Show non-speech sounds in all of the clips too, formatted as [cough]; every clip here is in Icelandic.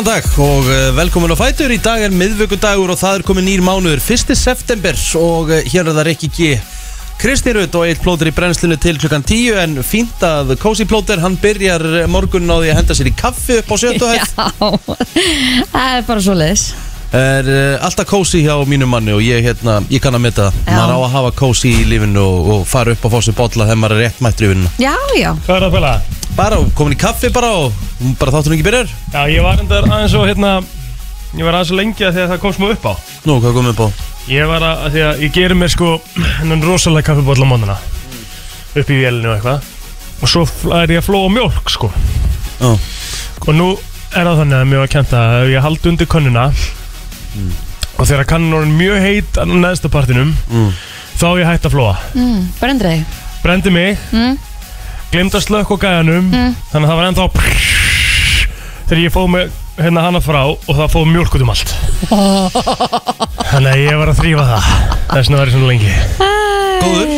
Góðan dag og uh, velkomin á Fætur. Í dag er miðvöggudagur og það er komin nýr mánuður 1. september. Og uh, hér er það Rikki G. Kristi Rutt og eitt plóter í brennslinu til klukkan 10 en fínt að Cozy Plóter hann byrjar morgun á því að henda sér í kaffi upp á sjötu [laughs] Já, það er bara svo leiðis Er uh, alltaf Cozy hjá mínum manni og ég, hérna, ég kann að metta það. Já. maður á að hafa Cozy í lífinu og, og fara upp á fósi bolla þegar maður er rétt mættur í vinnuna. Já, já, Hvað er það að pæla? bara komin í kaffi bara og bara þáttur ekki byrjar. Já, ég var endar aðeins og hérna Ég var aðeins og lengi að því að það kom smá upp á. Nú, hvað komum við på? Ég var að, að því að ég gerir mér sko Hennan rosalega kaffibóll á mónuna Upp í vélinu og eitthvað. Og svo er ég að flóa mjólk sko. Já, Og nú er það þannig að mér var kent að ef Ég haldi undir könnuna Og þegar kannan er mjög heit Á neðsta partinum mm. Þá er ég hægt að flóa mm, brendri þig Brendi mig mm, Glemd að slökk á gæjanum Mm. Þannig að það var ennþá Þegar ég fóð með hérna hana frá Og það fóð mjólk út um allt Þannig að ég var að þrýfa það Þess vegna var ég svona lengi Góður.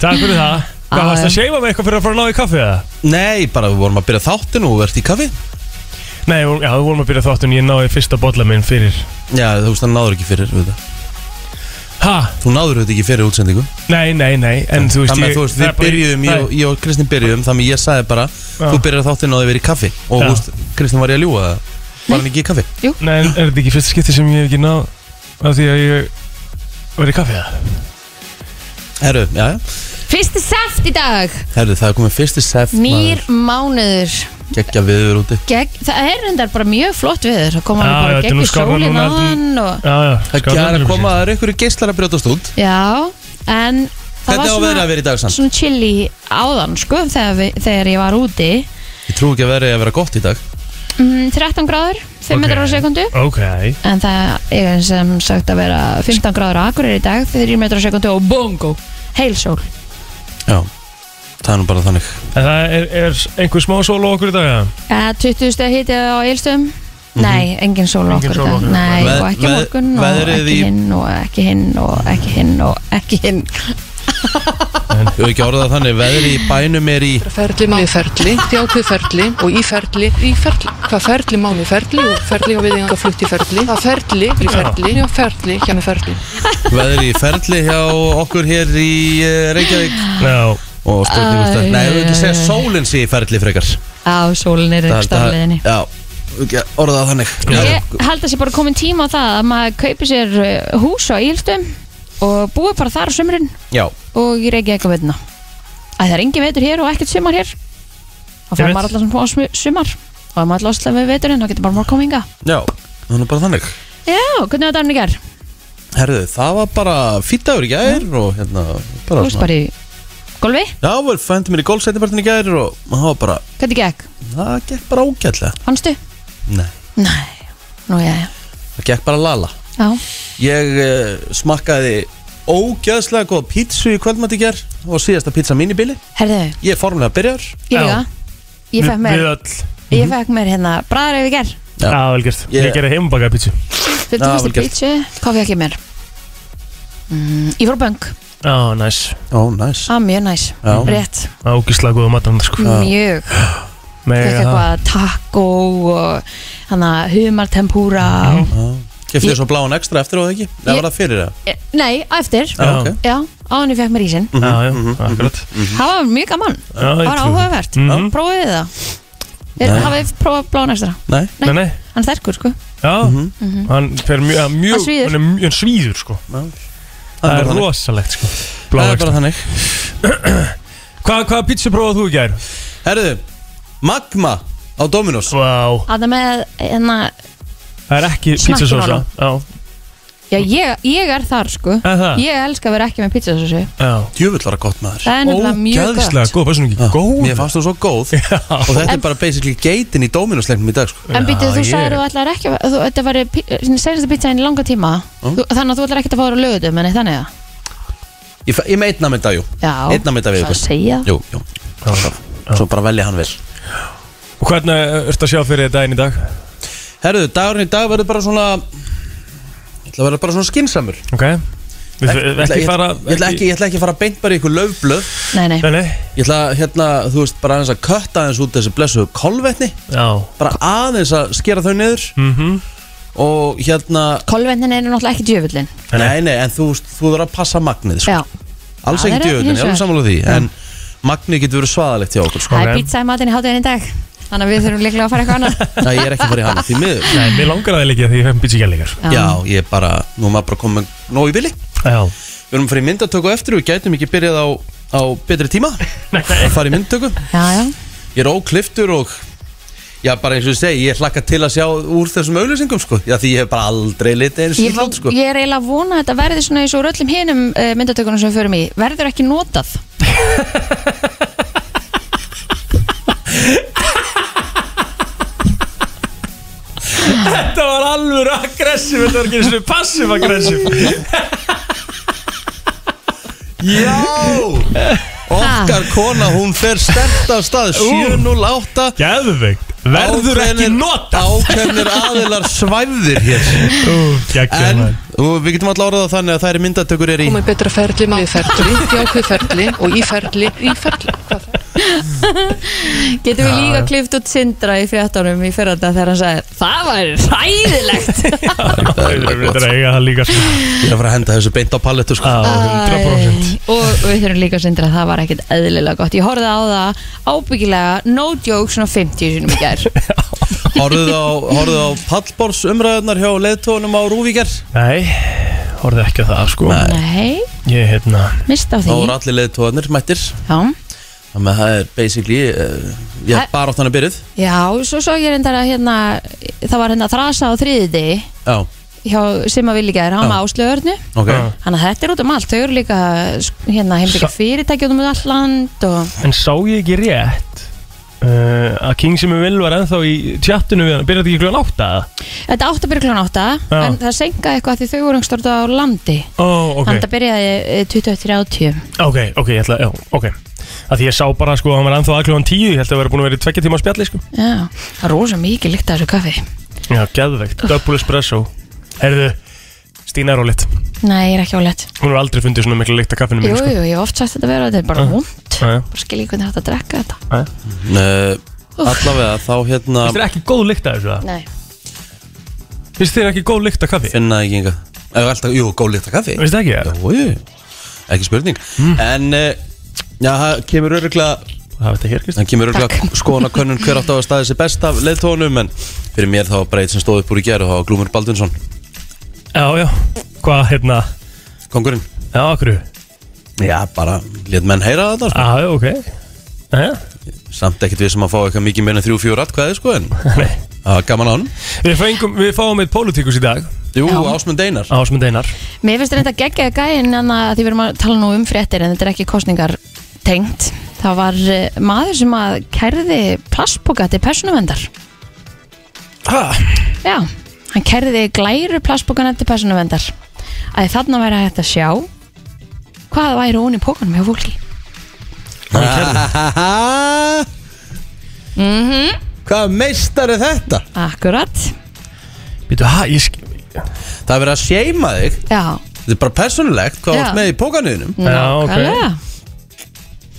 Takk fyrir það Hvað varst að seifa mig eitthvað fyrir að fara að ná í kaffi eða? Nei, bara við vorum að byrja þáttinu og ert í kaffi Nei, já, við vorum að byrja þáttun Ég náði fyrsta bolla minn fyrir Já, þú veist, það náður ekki fyrir við það. Ha? Þú náður þetta ekki fyrir útsendingu Nei, nei, nei En þú veist, Þannig að ég, þú veist, það við er bara- byrjuðum, ég, það og- ég og Kristinn byrjuðum Þannig ég sagði bara, Já. þú byrjar þáttinu og þið verið í kaffi Og Já. þú veist, Kristinn var ég að ljúga það Var hann ekki í kaffi? Nei, en er þetta ekki fyrsta skipti sem ég hef ekki náð Af því að ég var í kaffi eða? Herru, já, já Fyrsti seft í dag Herru, það er komið fyrsti sef Nýr mánuður Gekkja viður úti. Gegg, Það er reyndar bara mjög flott við Það koma Já, bara þetta er nú gegn í skárra sólin núna á hann og... Já, já. Það skárra er að koma, það er einhverju geislar að brjótast út? Já, en það Hvernig á var veðrið að vera í dag samt? svona chilli áðan sko þegar, við, þegar ég var úti. Ég trú ekki að veðrið að vera gott í dag. Mm, 13 gráður, 5 metrar á sekundu Ok. En það er sem sagt að vera 15 gráður á Akureyri í dag 3 metrar á sekundu og bongo Heilsól Já, það er nú bara þannig En það er, er einhver smá sól á okkur í dag eða? uh, 20 steg hiti á Eilstöðum Nei, engin sól Engin okkur í sól dag okkur. Nei, Veð- og ekki veð- morgun og veðrið ekki í- hinn og ekki hinn og ekki hinn og ekki hinn Við höfum ekki orðað þannig, veðrið í bænum er í Ferli, máli, ferli, þjákvið ferli og í ferli, í ferli. Hvað ferli, máli, ferli og ferli og viðinganga flutt í ferli. Það ferli, í ferli og ferli, hjá með ferli. veðrið í ferli hjá okkur hér í uh, Reykjavík Já Og spurning úr Æ. Nei, höfum ekki segja sólinn sé í ferli frekar. Á, sólin er Það- það- stafleðinni Já, ekki orðað þannig. Ég held að sé bara komin tíma á það að maður kaupi sér uh, hús á Eilstöðum og búi bara þar á sömurinn Já, og ég reykja eitthvað veitna að það er engin veitur hér og ekkert sumar hér. Þá fyrir veit. maður alltaf svona smu- sumar. Og ef maður alltaf losla við veiturinn þá getur bara maður kominga já, það er bara þannig. Já, hvernig var daginn í ger? Herðu, það var bara fýtt dagur í gær og hérna bara Þú veist bara í golfi? Já, við fændum mér í gólsættipartin í gær og það var bara, Hvernig gekk? það gekk bara ógætlega Fannstu? Nei, Nei, nú já, já. Það gekk bara lala Já, Ég uh, smakkaði ógæðslega góð pítsu í kvöldmatt í gær og síðasta pítsa mín í bili. Herðu, Ég er formulega byrjar ég Já. líka Ég fekk mér, Við öll. ég fekk mér hérna bræðar ef ég ger Já. Já, vel gert. Ég- Ég gerði heimbakaða pítsu. Fyrir Já, fyrstu vel gert. pítsu, hvað fekk ég mér? Mm, ég fór á böng, Já, næs. Ó, næs. Að mjög næs. Já. Rétt, Ágislega góða matarna sko. Mjög. Fekk Mega eitthvað taco og hann að humar tempúra og Kefti Ég- þér svo bláan ekstra eftir og það ekki? Eða var það fyrir það? Eh, Nei, á eftir. Já, Já. ok. Já, áðan ég fekk mér ísinn. Já, já, akkurat. Það var mjög gaman, Já, það ég var trúi. áhugavert. Mhm. Prófið þið það? Nei. hafið prófað blána ekstra? Nei, Nei, nei. Hann er sterkur sko. Já, hann fer mjög, Hann mjög svíður. Hann er mjög hann svíður sko. Það Það er rosalegt sko. Það er bara þannig. [clears throat] Hvað, hvaða pítsu prófað þú í gær? Herðu, Magma á Dominos. Vá. Það er með, hérna Það er ekki honum. Já, Já, ég, ég er þar sko. Það? Ég elska að vera ekki með pizzasósu það gott maður. Það er nefnilega mjög Ógæðslega gott góð, bara svona góð? Mér fannst þú svo góð. Og þetta En- er bara basically geitin í Dominos-leiknum í dag sko. En býttu, þú sagðir þú ætlar ekki að þú, Þetta var senasta pizzaðin í langa tíma. Þú, Þannig að þú ætlar ekki að fá þér á lögutum En þannig að Ég, fe- ég með einna mynda, jú. Já, Einna mynda við það segja. Jú, jú. Svo bara velja hann vel. Og hvernig ertu að sjá fyrir daginn í dag? Herðu, dagurinn í dag verður bara svona Ég ætla að vera bara svona skinsamur Ok. Við Ég ætla- ekki ég- fara ég ætla ekki, ég ætla ekki að fara beint bara í ykkur löfblöð Nei, nei. Nei, nei. Ég ætla hérna, þú veist, bara aðeins að kötta aðeins út þessi blessu kolvetni. Já. Bara aðeins að skera þau niður. Mhm. Og hérna Kolvetnin er náttúrulega ekki djöfullin. Nei, nei, en þú, veist, þú þurfa að passa magnið sko. Já, Alls ekki hins ég er alveg sammála því En magnið getur verið svaðalegt hjá okkur sko. það er pizza í matinn í hátæðin í dag Þannig að við þurfum líklega að fara eitthvað annað. [laughs] Nei, ég er ekki í hana Því miður. Nei, mér langar að það líka því ég fenn pizza gælingar Já, ég er bara, nú er maður bara komið nóg í villi Já. Við erum að fara í myndatöku eftir og Við gætum ekki byrjað á, á betri tíma. [laughs] Að fara í myndatöku. Já, já. Ég er ókliftur og Já, bara eins og ég segi, ég hlakka til að sjá úr þessum auglýsingum, sko. Já, því ég hef bara aldrei litið eins Ég, og hljótt, sko. ég er eiginlega að vona að þetta verði svona eins og úr öllum hinum uh, myndatökunum sem við förum í. Verður ekki notað [laughs] Þetta var alveg aggressiv Þetta var ekki eins og passiv aggressiv Já! Okkar kona, hún fer stert af stað 708 Gæðveikt Verður ekki nota Ákveðnir aðilar svæfðir hér. En og við getum alltaf orðað það þannig að það er myndatökur er í Komið betra ferli, málið ferli, jákvæð ferli og í ferli, í ferli. Hvað [laughs] Getum við líka klift út Sindra í fréttunum í fyrranda þegar hann sagði Það væri hræðilegt. [laughs] Það er eiga það líka sko. Ég er að fara að henda þessu beint á pallettu sko. Á, 100% Æ, Og við þurfum líka Sindra það var ekkit eðlilega gott. Ég horfði á það ábyggilega no joke svona 50 sinum í gær. [laughs] Horfðu á, horfðu á pallbórs umræðunar hjá leðtónum á Rúvíker Nei, horfði ekki að það sko. Nei. Ég hérna mista á Þá því. voru allir leðtónir mættir. Já, Þannig að það er basically uh, Ég Það- er bara átt hann að byrjuð Já svo svo ég reyndar að hérna það var hérna þrasa á þriðið Já, hjá Sima Villigær, hann Já. með áslöðurnu ok. Þannig að þetta er út um allt, þau eru líka hérna heimbyggja fyrirtæki út um allt land og En sá ég ekki rétt uh, að King sem vil var ennþá í tjattinu við hann Byrjaði ekki kljóðan átta eða? þetta átt að byrja klán átta Já. en það senkaði eitthvað því þau voru stort á landi Ó, ok Þannig að það byrjaði eh, 2030 Ok, ok, ég ætla, já, ok að Því ég sá bara sko að hann var ennþá að kljóðan tíu Ég held að vera búin að vera í tveggja tíma spjalli sko. Já, það er rosa mikið líkt af þessu kaffi. Já, geðveikt, double espresso. Herðu, Stína er ólitt Nei, ég er ekki álegt Hún hefur aldrei fundið svona miklu lykt af kaffinu Jú, mínu sko. jú, ég hef oft sagt þetta vera, þetta er bara já. Bara skil ég hvernig þetta að drekka þetta. Allavega þá hérna Finnst þér ekki góð lykt af þessu það? Nei, Finnst þér ekki góð lykt af kaffi? Finna ekki enga. Jú, góð líkt að kaffi. Finnst það ekki? Það? Jú, jú, ekki spurning. En, uh, já, það kemur öruglega Það veit ekki hér, Það kemur öruglega skoðan að könnun hver átt á að staði sér best af leðtónum En fyrir mér þá var bara eitt sem stóð upp úr í gerð og það var Glúmur Baldunsson Já, já, hvað, hérna? Kongurinn. Já, okkur Já, bara, let menn heyra þetta sko. Já, já, ok. Já, Samt ekkert við sem að fá eitthvað mikið meina þrjú, fjóru atkvæði sko, En [laughs] nei. það var gaman á hann Við, fengum, við fáum eitt pólitíkus í dag Jú. Ásmund Einar. Ásmund Einar. Mér finnst þetta geggjaði gæinn en að því við erum að tala nú um fréttir en þetta er ekki kostningar tengt. Það var eh, maður sem að kærði plastpoka til persónuvendar Hæ? Já, hann kærði glæru plastpokana til persónuvendar að þarna væri hægt að sjá hvað væri hún í pókanum hjá fólki. Mhm. Hvað meistar er þetta? Akkurat. Býtu, hæ, ég sk... Það er verið að seima þig Já, Þetta er bara persónulegt hvað Já. átt með í pókanuðinum Já, ok. nákvæmlega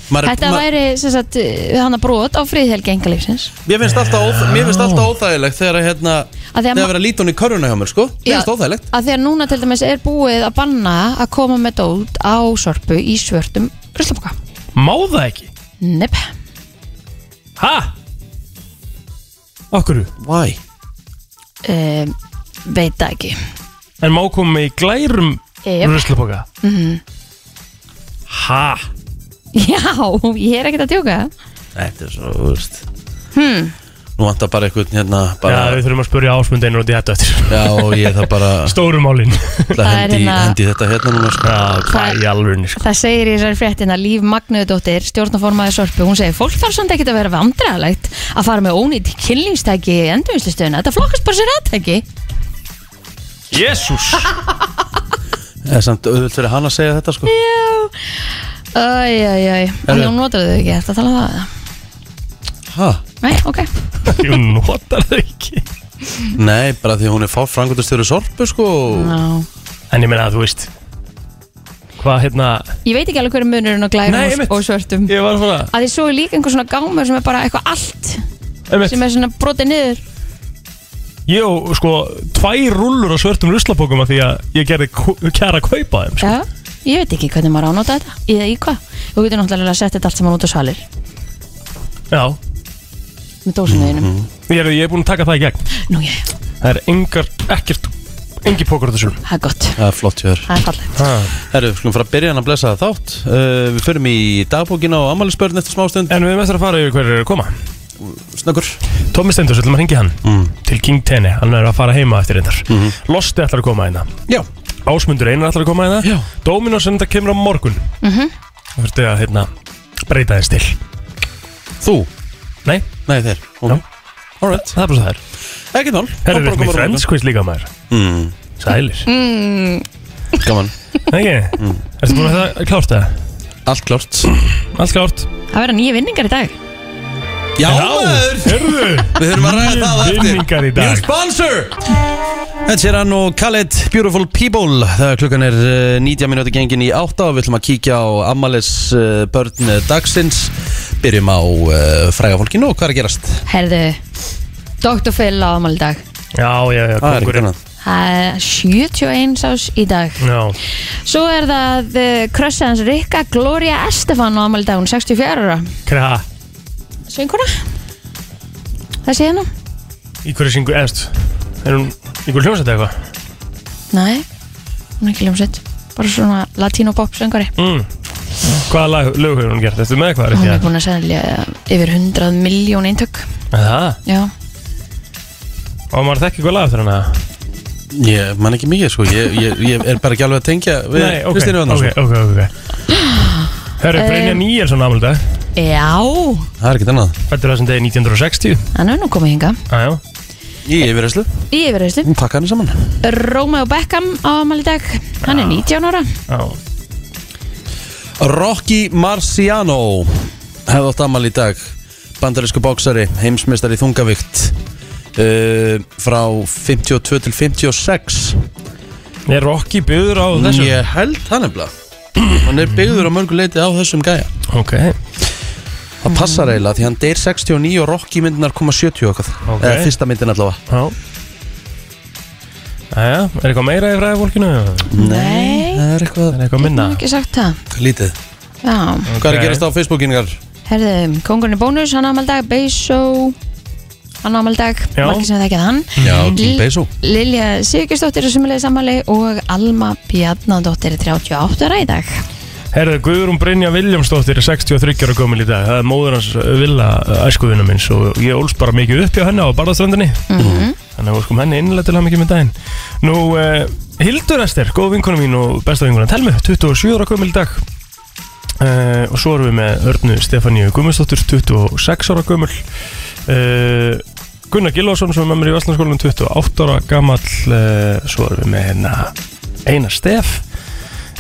Maður- Þetta ma- væri sem sagt hann að brot á friðhelgi engalífsins Mér finnst alltaf, óþ mér finnst alltaf óþægilegt þegar að hérna Að því að Þegar ma- verið að líta hún í köruna hjá mér sko Mér Já. finnst óþægilegt að því að núna til dæmis er búið að banna að koma með dót á sorpu í svörtum ruslaboka Má það ekki? Nepp, Hæ? Okkur Why? um, veit það ekki En má koma með í glærum Jep. Ruslaboka Mhm. Hæ? Já, ég er ekkert að djóka Þetta er svo, þú veist hmm. Nú vantar bara eitthvað hérna Já, bara, við þurfum að spurja Ásmund Einar út í þetta eftir Já, og ég það bara [laughs] Stóru málin ætla að Það hendi, hérna- hendi þetta hérna núna sko. Já, hvað í alvörunni sko Það segir í þessari fréttina Líf Magnuðdóttir, stjórnaformaði sorpu hún segir, fólk þarf samt ekkert að vera vandræðalegt að fara með ónýtt kynlingstæki í endurvinnslustöðuna, þetta flokkast bara sér aðtæki Jésús. Það [laughs] er samt auðvöld fyrir hann að segja þetta sko. Æjæjæj, en Herru. hún notar þau ekki, þetta tala um það? Ha? Nei, ok. [laughs] Jú, notar það ekki? Nei, bara því að hún er fáfrangundastjóri sorpu sko. Og- Já, En ég meina að þú veist Hvað hérna Ég veit ekki alveg hverju munurinn á glærum Nei, og, og svörtum. Ég var svona að því svo er líka einhver svona gámur sem er bara eitthvað allt sem er svona brotið niður Ég og sko Tvær rúllur á svörtum ruslapókum að Því að ég gerði kæra að kaupa þeim sko. Já, ég veit ekki hvernig maður ánóta þetta. Eða í hvað? Þú getur náttúrulega að setja þetta allt saman út á svalir. Já. Með dósinuðinum Ég er, ég er búin að taka það í gegn. Nú, já, Það er engar, ekkert Engi pókur á þessu það er gott. Það er flott hjá þér. Það er fallegt. Herru, við skulum fara að byrja hann að blessa það þátt. Uh, Við förum í dagbókina og ammælisbörn eftir smástund En við erum eftir að fara yfir hverju er að koma Snöggur. Tómi Steindors, við ætlum að ringi hann. Mm. Til King Tenni, hann er að fara heima eftir reyndar. Losti ætlar að koma hérna. Já, Ásmundur Einar ætlar að koma hérna. Já. Dominos en þetta kemur á morgun. Mhm. Það fyrir að hérna, breyta þess til. Þú? Nei, Nei, þeir okay. Alright, það er bara það er ekki mál. Herru, við erum í Friends quiz líka maður. Mm. Sælir, mm, Gaman, ekki? Ertu búin að það klárt það? allt klárt. Allt klárt. Það verða nýja vinningar í dag Já, maður. Herru, Við þurfum að ræða það á eftir. vinningar í New dag sponsor. Þetta er hann og Khaled Beautiful People. Þegar klukkan er uh, 90 minúti gengin í 8 og við ætlum að kíkja á Amales uh, börn uh, dagsins. Byrjum á uh, fræga fólkinu og hvað er að gerast? Herðu, Dr. Phil á amal dag. Já, já, já, Það er ekki kongurinn annað. Það er 71 ás í dag. Já, Svo er það uh, krössa hans Rikka Gloria Estefan á amal dag. Hún er 64 ára. Kreha Sönguna Það sé hérna Í hverju syngu eðst Er hún í hverju hljómsætti eitthvað? Nei, hún er ekki ljómsett Bara svona latino pop söngari Mm. Hvaða lag, lög hefur hún gert? Ertu með eitthvað? Hún er Rikki? búin að selja yfir 100 miljón eintök Er Það? Já, Og maður þekki eitthvað lag eftir hana? Ég man ekki mikið sko Ég, ég, ég er bara ekki alveg að tengja við Nei, ok, Kristínu ok, Vannarsson ok, ok, ok Herru, Brynja Um, Níelsson ámælda já. Það er ekkert annað. Fættur þessum degi 1960 Hann er nú komið hinga Æjá, Í yfirreyslu Í yfirreyslu pakka henni saman. Romeo Beckham á amal í dag. Hann er 19 ára. Já. Rocky Marciano hefði átt amal í dag. Bandarísku bóksari, heimsmeistari í þungavíkt uh, frá 52 til 56 Er Rocky byggður á þessu? ég held það nefnilega hann er byggður á mörgu leiti á þessum gæja Ok, það passar eiginlega því hann deyr 69 og Rocky myndinar koma 70 okkar Ok. eða fyrsta myndin allavega já Æja, er eitthvað meira í fræði fólkinu? Nei. það er eitthvað Er eitthvað minna? Ekki sagt það lítið Já hvað er að gerast á Facebookingar? Herðu, kongurinn í bónus, hann á amal dag Beisó Hann á amal dag. Já. Markið sem það ekki hann já, L- Beisú Lilja Sigurðsdóttir er sumulegið sammali og Alma Bjarnadóttir er 38 ára í dag. Herðu, Guðrún Brynja Viljámsdóttir er 63 ára gömul í dag. Það er móður hans Villa æskuðina minns og ég ólst bara mikið upp hjá henni á Barðaströndinni. Mhm. Þannig að við skum henni innlega til að mikið með daginn. Nú, uh, Hildur Ester, góð vinkona mín og besta vinkona Telmu, 27 ára gömul í dag. Uh, Og svo erum við með Örnu Stefáníu Gummistóttur, 26 ára gömul uh, Gunnar Gilvason sem er með mér í Vestlandskólanum 28 ára gamall uh, Svo erum við með hérna Einar Stef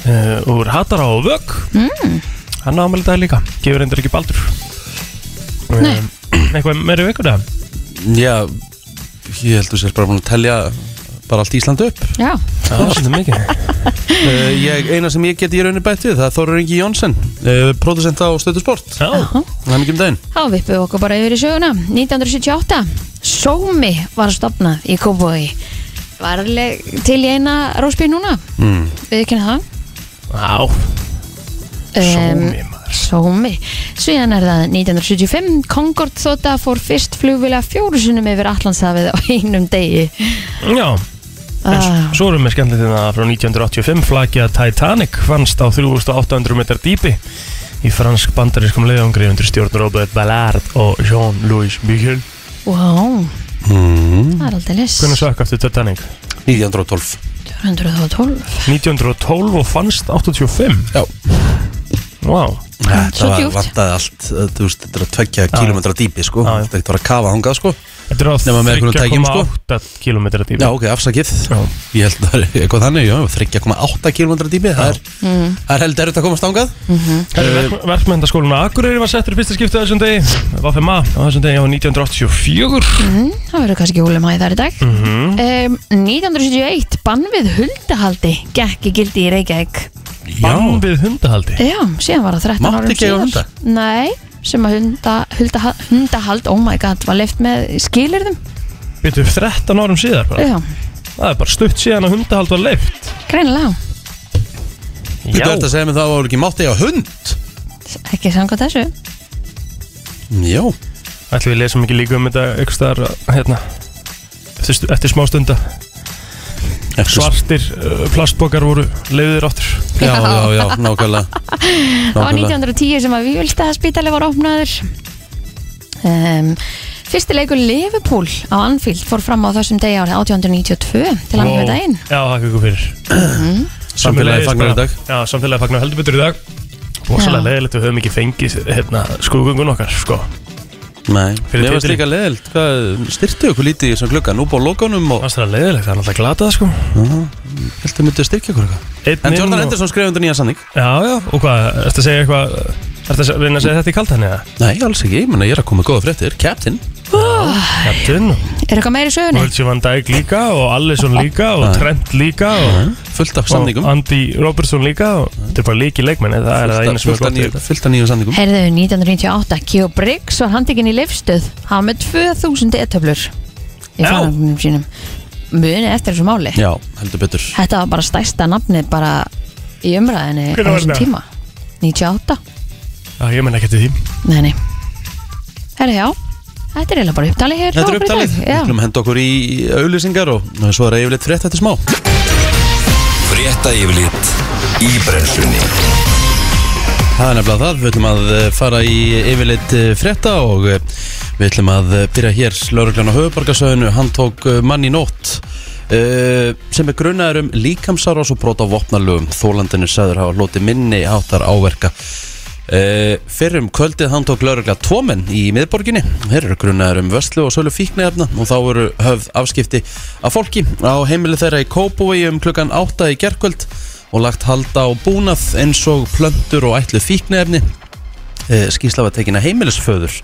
uh, Úr Hatara og Vögg mm. Hann ámæli dag líka, gefur endur ekki baldur Nei. um, Eitthvað meiri vikur það? já, ég held þú sér bara búin að telja bara allt Ísland upp. Já, Það er svolítið mikið. Uh, [laughs] ég, eina sem ég geti í rauninni bætt við það er Þorur Ingi Jónsson uh, producent á Stöðu Sport. Já, það er mikið um daginn. Þá vippum við okkur bara yfir í söguna. 1978 Sómi var stopnað í Kópói Var alveg til í eina rósbíð núna? Mm. Við ekki það á, sómi maður. Sómi. Síðan er það 1975 Concorde þóta fór fyrst flugvila fjóru sinnum yfir Allandshafið á einum degi. Já, ah, svo erum við skemmtilegt þetta frá 1985 flagja Titanic fannst á 3800 metrar dýpi í fransk bandarískum leiðangri undir stjórn Robert Ballard og Jean-Louis Michel. Wow, Mm. það er aldrei lis Hvernig sökk aftur Titanic? 1912 212 1912 og fannst 85 Já. Vá, Þetta var djúpt. vantaði allt uh, þú veist, Þetta er að tveggja kilometra dýpi sko. Já, já. Þetta er ekkert að kafa hangað sko. þetta er á Nema með einhverjum tækjum, sko. 3,8 km dýpi Já ok, afsakið Já. Ég held að það er eitthvað þannig já, 3,8 kilometra dýpi Það er, mm. það er held erfitt að komast hangað Verk, Verkmyndaskólinu Akureyri var settur í fyrsta skiptið á þessum degi Vafema á þessum degi á 1984 Mm, það verður kannski húlumæði þar í dag mm um, 1971 bann við huldahaldi gekk í gildi í Reykjavík Bann við hundahaldi? Já, síðan var það 13 Mátti árum ekki eiga hunda? Nei, sem að hunda, hunda, hundahald, oh my god, var leift með skilirðum Býtu 13 árum síðar bara? Já, Það er bara stutt síðan að hundahald var leift greinilega. Þú ert að segja mig það að það voru ekki mátti eiga hund? Ekki samkvæmt þessu. Já. Ætlum við lesum ekki líka um þetta ykkur staðar hérna eftir, eftir smá stunda Svartir uh, plastbókar voru leiðir áttur Já, já, já, nákvæmlega. [laughs] Það var 1910 sem að Vívilstaðaspítali var opnaður. Um, Fyrsti leikur Liverpool á Anfield fór fram á þessum degi árið 1892 til hann með daginn. Já, þakka ykkur fyrir. Samfélagi Sömuleiðis fagnar í bara- dag. Já, samfélagi fagnar heldur betur í dag. Já. Rosalega leiðilegt við höfum ekki fengið hérna, skrúgungun okkar sko. Nei, mér varst titri. líka leðilt Styrtu ykkur lítið í þessum klukka Nú búið lokanum og Það er leiðilegt, það er náttúrulega glatað sko. Heldur myndið styrkja ykkur eitthvað? Einn En Jordan Henderson skrifa undir nýja sannig Já, já, og hvað, ertu að segja eitthvað Ertu að reyna að segja þetta í kaltan eða? Nei, alls ekki, ég ég er að koma með góða fréttir. Captain Captain. Er eitthvað meiri sögunni? Virgil van Dijk líka og Allison líka og Nei. Trent líka og, Fullt af og samningum. Andy Robertson líka og þetta er bara líki leikmenn það er það eina sem er Fullt af gott við nýju- þetta. fullt af nýjum samningum. Herðu 1998, Keo Briggs var handikinn í Leifstöð Hann var með 2000 etöflur í Já. farangunum sínum. Muni eftir þessu máli. Já, heldur betur. Þetta var bara stærsta nafnið bara í umræðinni á Hvenær var þessum þetta? tíma. 98 Já, ég menn ekki til því. Nei, nei. Herðu, já Þetta er eiginlega bara upptalið hér. Þetta er upptalið. Við skulum henda okkur í auðlýsingar og svo er yfirleitt frétt þetta smá. Frétta yfirlit í brennslunni. Það er nefnilega það, við ætlum að eh, fara í yfirleitt eh, frétta og eh, við ætlum að byrja hér. Lörglann á höfubarkasöðinu, hann tók mann í nótt uh, sem er grunnaður um líkamsárás og brot á vopnalögum. Þólandinu sagður hafa hloti minni áttar áverka uh, Fyrir um kvöldið hann tók tvo menn í miðborginni. Þeir eru grunnaður um vöslu og sölu fíknefna og þá voru höfð afskipti af fólki. Á heimili þeirra í Kópúi um klukkan 8 í gerkvöld og lagt halda á búnað eins og plöntur og ætlu fíknefni e, skýrsla var tekin að heimilisföður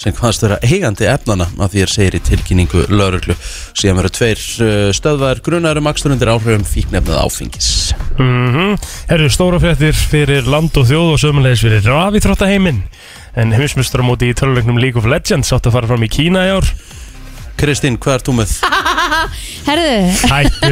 sem hvaðast vera eigandi efnana að því er segir í tilkynningu lauruglu síðan verður tveir uh, stöðvar grunar um akstur undir áhrifum fíknefnað áfengis. Mm Herru, stóra fréttir fyrir land og þjóð og sömulegis fyrir rafíþróttaheimin En heimsmyndstur á móti í tölulegnum League of Legends átt að fara fram í Kína í ár Kristín, hvað er þú með? [laughs] Herðu, Hættu.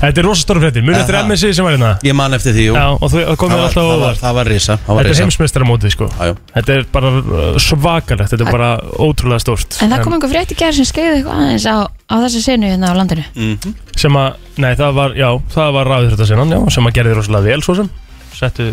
Þetta er rosa stóra fréttir, munið eftir. MSI sem var hérna? Ég man eftir því, jú. Já, og þú komið það, var, alltaf það, var, óvart. það var risa, Þetta er á móti, sko. Já, já. Þetta er bara uh, svakalegt, þetta er bara ótrúlega stórt. En það kom einhver frétt í gerð sem skeiði eitthvað aðeins á, á þessu senu hérna á landinu. Mhm. sem að, nei það var, já, það var ráður þetta sinnan, já, sem að gerði rosalega vel svo sem. Settu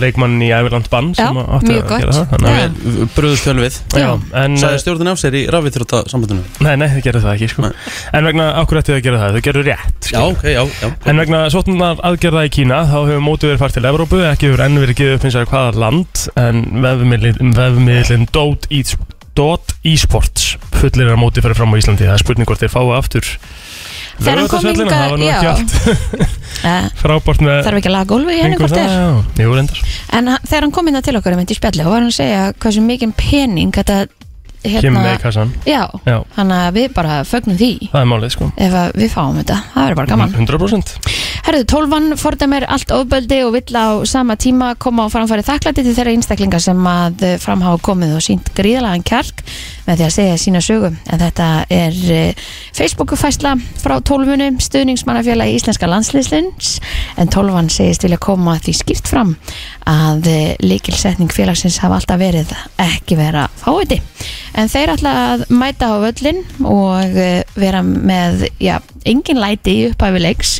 leikmann í ævirland bann Já, sem að átti að gera það þannig að- Já. Við bröðust vel við. Já, en, Sæði stjórnin af sér í rafvitþrótta sambandinu nei, nei, þau gerðu það ekki, sko. En vegna, okkur ætti þau að gera það, þau gerðu rétt Já, skilur. ok, já, já En vegna sóttunar aðgerða í Kína þá hefur mótið verið fært til Evrópu ekki hefur enn verið gefið upp eins og hvaða land en vefmiðlinn Dot Esports fullir að mótið fyrir fram á Íslandi. Það er spurning hvort þeir fáu aftur Þegar hann kom Eh, [laughs] frábært með Þarf ekki að laga gólfi henni hvort er En þegar hann kom inn til okkur í spjalli og var hann að segja hversu mikinn pening þetta hérna, já, Já, þannig að við bara fögnum því. Það er málið sko. Ef við fáum þetta, það verður bara gaman. 100% Herðu, tólfan fordæmir allt ofböldi og vill á sama tíma koma á framfæri þakklæti til þeirra einstaklinga sem að eh, fram hafa komið og sínt gríðalagan kjark með því að segja sína sögu. En þetta er eh, Facebook-fæsla frá tólfunum, stuðningsmannafélagi Íslenska landsliðslins, en tólfan segist vilja koma því skýrt fram að líkilsetning félagsins hafa alltaf verið ekki vera fáiði. En þeir ætla að mæta á völlin og eh, vera með, já, engin læti í upphæfi leiks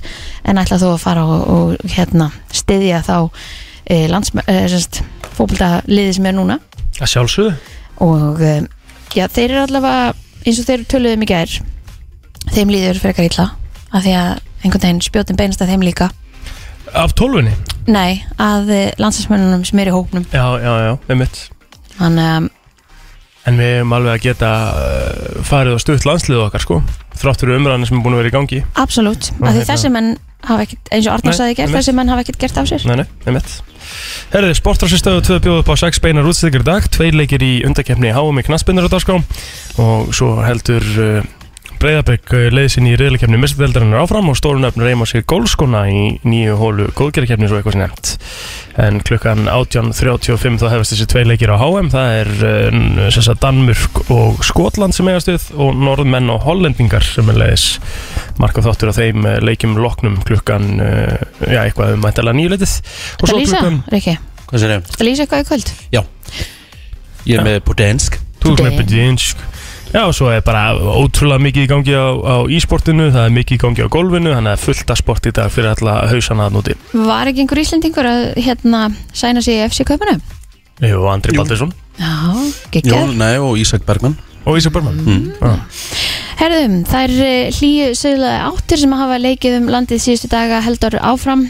en ætla þú að fara og, og hérna styðja þá e, fókbalta liði sem er núna. Að sjálfsögðu. Og e, já, þeir eru allavega eins og þeir töluðum í gær þeim líður frekar illa af því að einhvern veginn spjótin beinast að þeim líka. Af tólfunni? Nei, að e, landsinsmönnunum sem er í hópnum. Já, já, já, með mitt þannig að en við erum alveg að geta uh, farið og stutt landsliðu okkar sko þráttur umræðanir sem er búin að vera í gangi. Absolutt, Og af því hérna- þessi menn hafa ekkert, eins og Arnar Nei, sagði gert, þessi menn hafa ekkert gert af sér. Nei, nei, með mitt Herði, sportrásistöðu 2 bjóð upp á 6 beinar útstíkir dag Tveir leikir í undakefni HM í dagskrá Og svo heldur uh, Breiðabæk leiði sinni í reyðleikefni Mestadeldarinnar áfram og stórun öfnur reyma sér gólskona í nýju hólu góðgerðarkefni svo eitthvað sem nefnt. En klukkan 18.35 þá hefast þessi tvei leikir á HM það er sem sagt, Danmurk og Skotland sem eiga stuð og norðmenn og hollendingar sem er leiðis marka þáttur á þeim eh, leikjum loknum klukkan já, eitthvað um mættalega nýjuleitið og Það lýsa, Riki, Hvað sér ég? það lýsa eitthvað í kvöld? Ég er með Podensk. Þú Today. með bedinsk Já, og svo er bara ótrúlega mikið í gangi á, á e-sportinu, það er mikið í gangi á golfinu, þannig að það er fullt að sport í dag fyrir alla hausana að núti. Var ekki einhver Íslendingur að hérna sæna sig í FC Kaupanum? Jú, Andri Baldursson Já, geggjað Jón, nei, og Ísak Bergman og Ísak Bergman. Mm. Herðum, það er hlýju sögulega áttir sem hafa leikið um landið síðustu daga heldur áfram.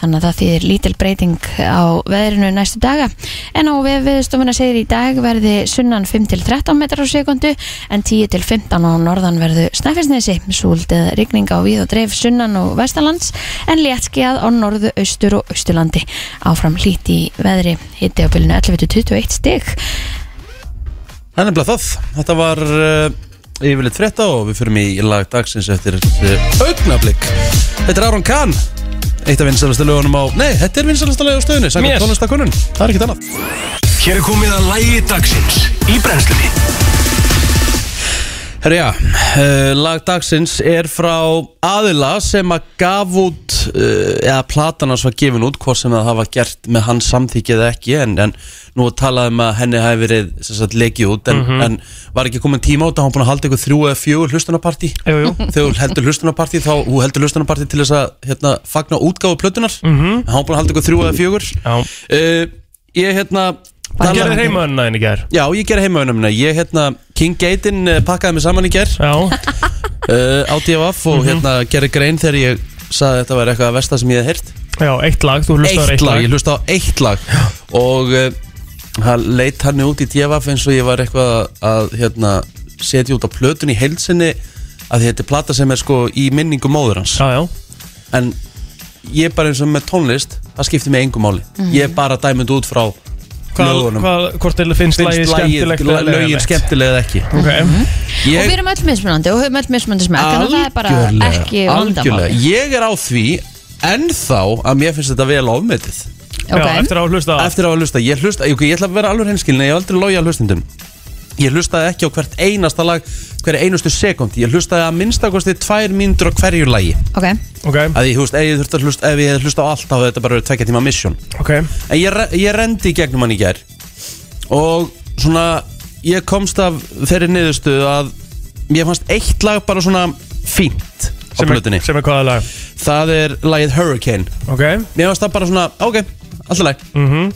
Þannig að það þýðir lítil breyting á veðrinu næstu daga. En á veðstofuna segir í dag verði sunnan 5-13 metrar á sekundu en 10-15 á norðan verðu snæfisnesi, súldið rigning á við og dreif sunnan og vestalands en léttskjað á norðu, austur og austurlandi. Áfram hlýtt í veðri. Hitti á bylunu 11-21 stig Það er nefnilega það. Þetta var uh, yfirleitt frétta og við fyrir í lag dagsins eftir uh, augnablík Þetta er Aron Kahn Eitt af vinsalastu lögunum á Nei, þetta er vinsalastu lög á stöðunni Mér. Sækert tónlistakunnun Það er ekkert annað. Hér er komið að lægi dagsins í brennslunni Herra já, uh, lag dagsins er frá aðila sem að gaf út uh, eða platan hans var gefin út hvort sem það hafa gert með hans samþykki eða ekki en, en nú er talað um að henni hafi verið lekið út en, en var ekki komin tíma út að hann búin að halda eitthvað þrjú eða fjögur hlustunarparti þegar heldur hlustunarparti þá heldur hlustunarparti til þess að hérna, fagna útgáfu plötunar Mhm. en hann búin að halda eitthvað þrjú eða fjögur. Uh, ég hérna Það tala- gerir heimaðurna þinn í gær. Já, ég gerði heimaunum Ég hérna, King Gaten uh, pakkaði mig saman í ger Já, uh, [laughs] á DFF og hérna gerði grein þegar ég sagði að þetta var eitthvað að versta sem ég hef heyrt. Já, eitt lag, þú hlustar á Eitt lag, ég hlusta á eitt lag. Og uh, hann leitt hann út í DFF eins og ég var eitthvað að, hérna, setja út á plötun í heilsinni að þetta er plata sem er sko í minningu móður hans. Já, já, en ég er bara eins og með tónlist það skiptir mig engum máli. Ég er bara dæmund út frá lögunum. hvort til finnst lagið, skemmtilegt eða lögin skemmtilega eða ekki? Ok, Og við ég, erum öll mismunandi og höfum öll mismunandi smekk en það er bara ekki vandamál algjörlega. Ég er á því ennþá að mér finnst þetta vel ofmetið. Já, eftir að hlusta á eftir að hafa hlusta, ég hlusta, ok, ég ætla að vera alveg henskilin ég hef aldrei logið að hlustundum ég hlustaði ekki á hvert einasta lag hverja einustu sekundi, ég hlustaði að minnstakosti tvær mínútur á hverju lagi. Ok, Ok, að ég, veist, ef ég þurfti að hlusta ef ég hlusta á allt þá hefði þetta bara verið tvekja tíma mission. Ok. En ég, ég rendi í gegnum hann í gær og svona ég komst af þeirri niðurstuðu að mér fannst eitt lag bara svona fínt á er, sem er hvaða lag? Það er lagið Hurricane. Ok, mér fannst það bara svona, ok, alltaf lag mhm.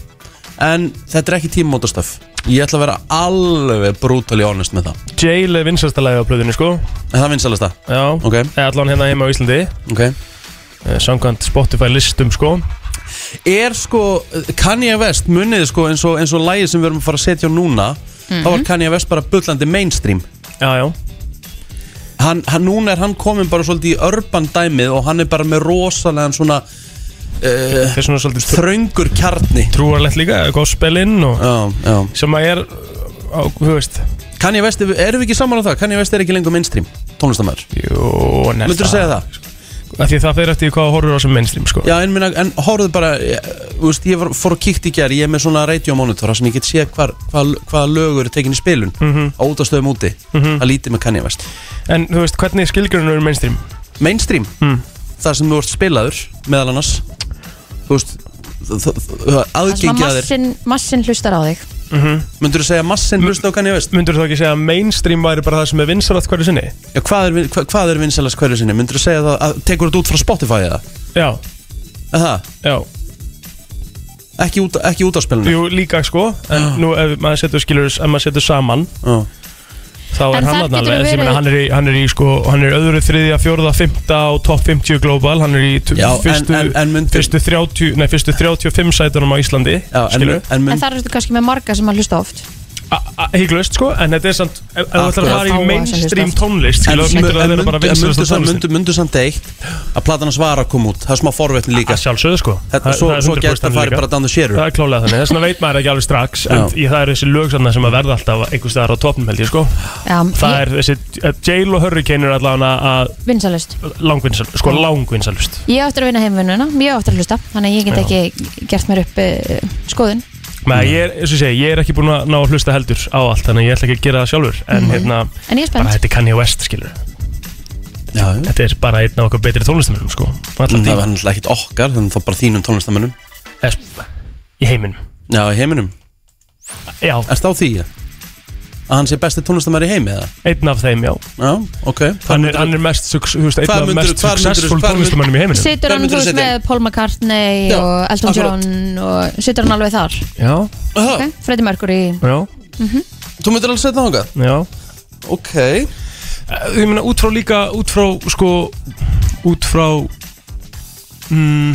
En þetta er ekki tímamótastöf ég ætla að vera alveg brutally honest með það. Jail er vinsasta lagið á plöðunni sko. En það það, Já, ok, eða allan hérna heima á Íslandi. Ok. Eh, Samkvæmt Spotify listum sko. Er sko, Kanye West munið sko eins og, eins og lagið sem við erum að fara að setja á núna þá var Kanye West bara bullandi mainstream. Já, já, hann, hann, núna er hann komin bara svolítið í urban dæmið og hann er bara með rosalega svona uh, er svona svolítið þröngur kjarni trúarlegt líka, gospelinn og já, já. sem að er á, þú veist Kanye West, erum við ekki saman á það? Kanye West er ekki lengur mainstream tónlistamæður, Jú, nefna myndur þú segja það? Af Því það fer eftir hvað horfur á sem mainstream sko Já, en, minna, en horfðu bara, ég, þú veist, ég var, fór að kíkt í ger, ég er með svona radiomonitora sem ég get séð hvar, hvað, hvað lögur er tekin í spilun Mhm. á útastöðum úti, það lítið með Kanye West En þú veist, hvernig skilgjörnur eru mainstream? Mainstream, Mm. þar sem þú ert spilaður meðal annars þú veist, þ- þ- þ- það sem að aðgengi að þér massin, massin hlustar á þig myndur þú segja massin hlusta á Kanye West? Myndur þú ekki segja að mainstream væri bara það sem er vinsalast hverju sinni? Já, hvað er, hva, hvað er vinsalast hverju sinni? Myndur þú segja það, að, tekur þetta út frá Spotify eða? Já, Er það? já Ekki út, ekki út á spilinu? Jú, líka sko En nú ef maður setur skilur Ef maður setur saman Já. Þá er En hann þar getur alveg. verið- Ég meina, hann er í, hann er í sko Hann er öðru, þriðja, fjórða, fymta á top 50 global. Hann er í t- Já, en- fyrstu, en- en myndir- fyrstu, 30, nei, fyrstu 35 sætunum á Íslandi Já, en, Skilur en, En mynd, það eru kannski með marga sem að hlusta oft Hygglust sko, en þetta er samt Ef þú ætlar að fara í mainstream tónlist En það myndu samt eitt að platan að koma út. Það er smá forvetni líka. Sjálfsögðu sko. Þetta, Það- Svo, það svo 100% gæst að fara líka. bara down the share Það er klálega þannig, þess vegna veit maður ekki alveg strax En það eru þessi lög sem að verða alltaf einhvers staðar á topnum held ég sko. Það er þessi, uh, Jail og Hurricane er allavega að vinsalust sko langvinsalust Ég á eftir að vinna heimvinnuna, ég á eftir að hlusta Þannig að ég get ekki gert mér upp uh, skoðun Men ég er, eins og ég segi, ég er ekki búin að ná að hlusta heldur á allt Þannig að ég ætla ekki að gera það sjálfur. En hérna, En ég er bara spennt þetta er Kanye West skilur Já, já. Þetta er bara einn af okkar betri tónlistamennum sko Allan Það tíma var náttúrulega ekkit okkar Þannig þá bara þínum tónlistamönnum Es- Í heiminum. Já, í heiminum. Já, Erst á því ja? Að hann sé besti tónlistamæri í heimi eða? einn af þeim, já. Já, ok. Hann er, hann er mest, þú veist, einn af mest hvar myndirðu- successful hvar myndirðu- tónlistamennum í heiminum. Situr hann, þú veist, með Paul McCartney Já, og Elton akkurat. John og situr hann alveg þar? Já, Aha, okay. Freddie Mercury. Já, Þú myndir alveg setja þangað? já. Ok. Eh, Ég meina út frá líka, út frá sko, út frá mm,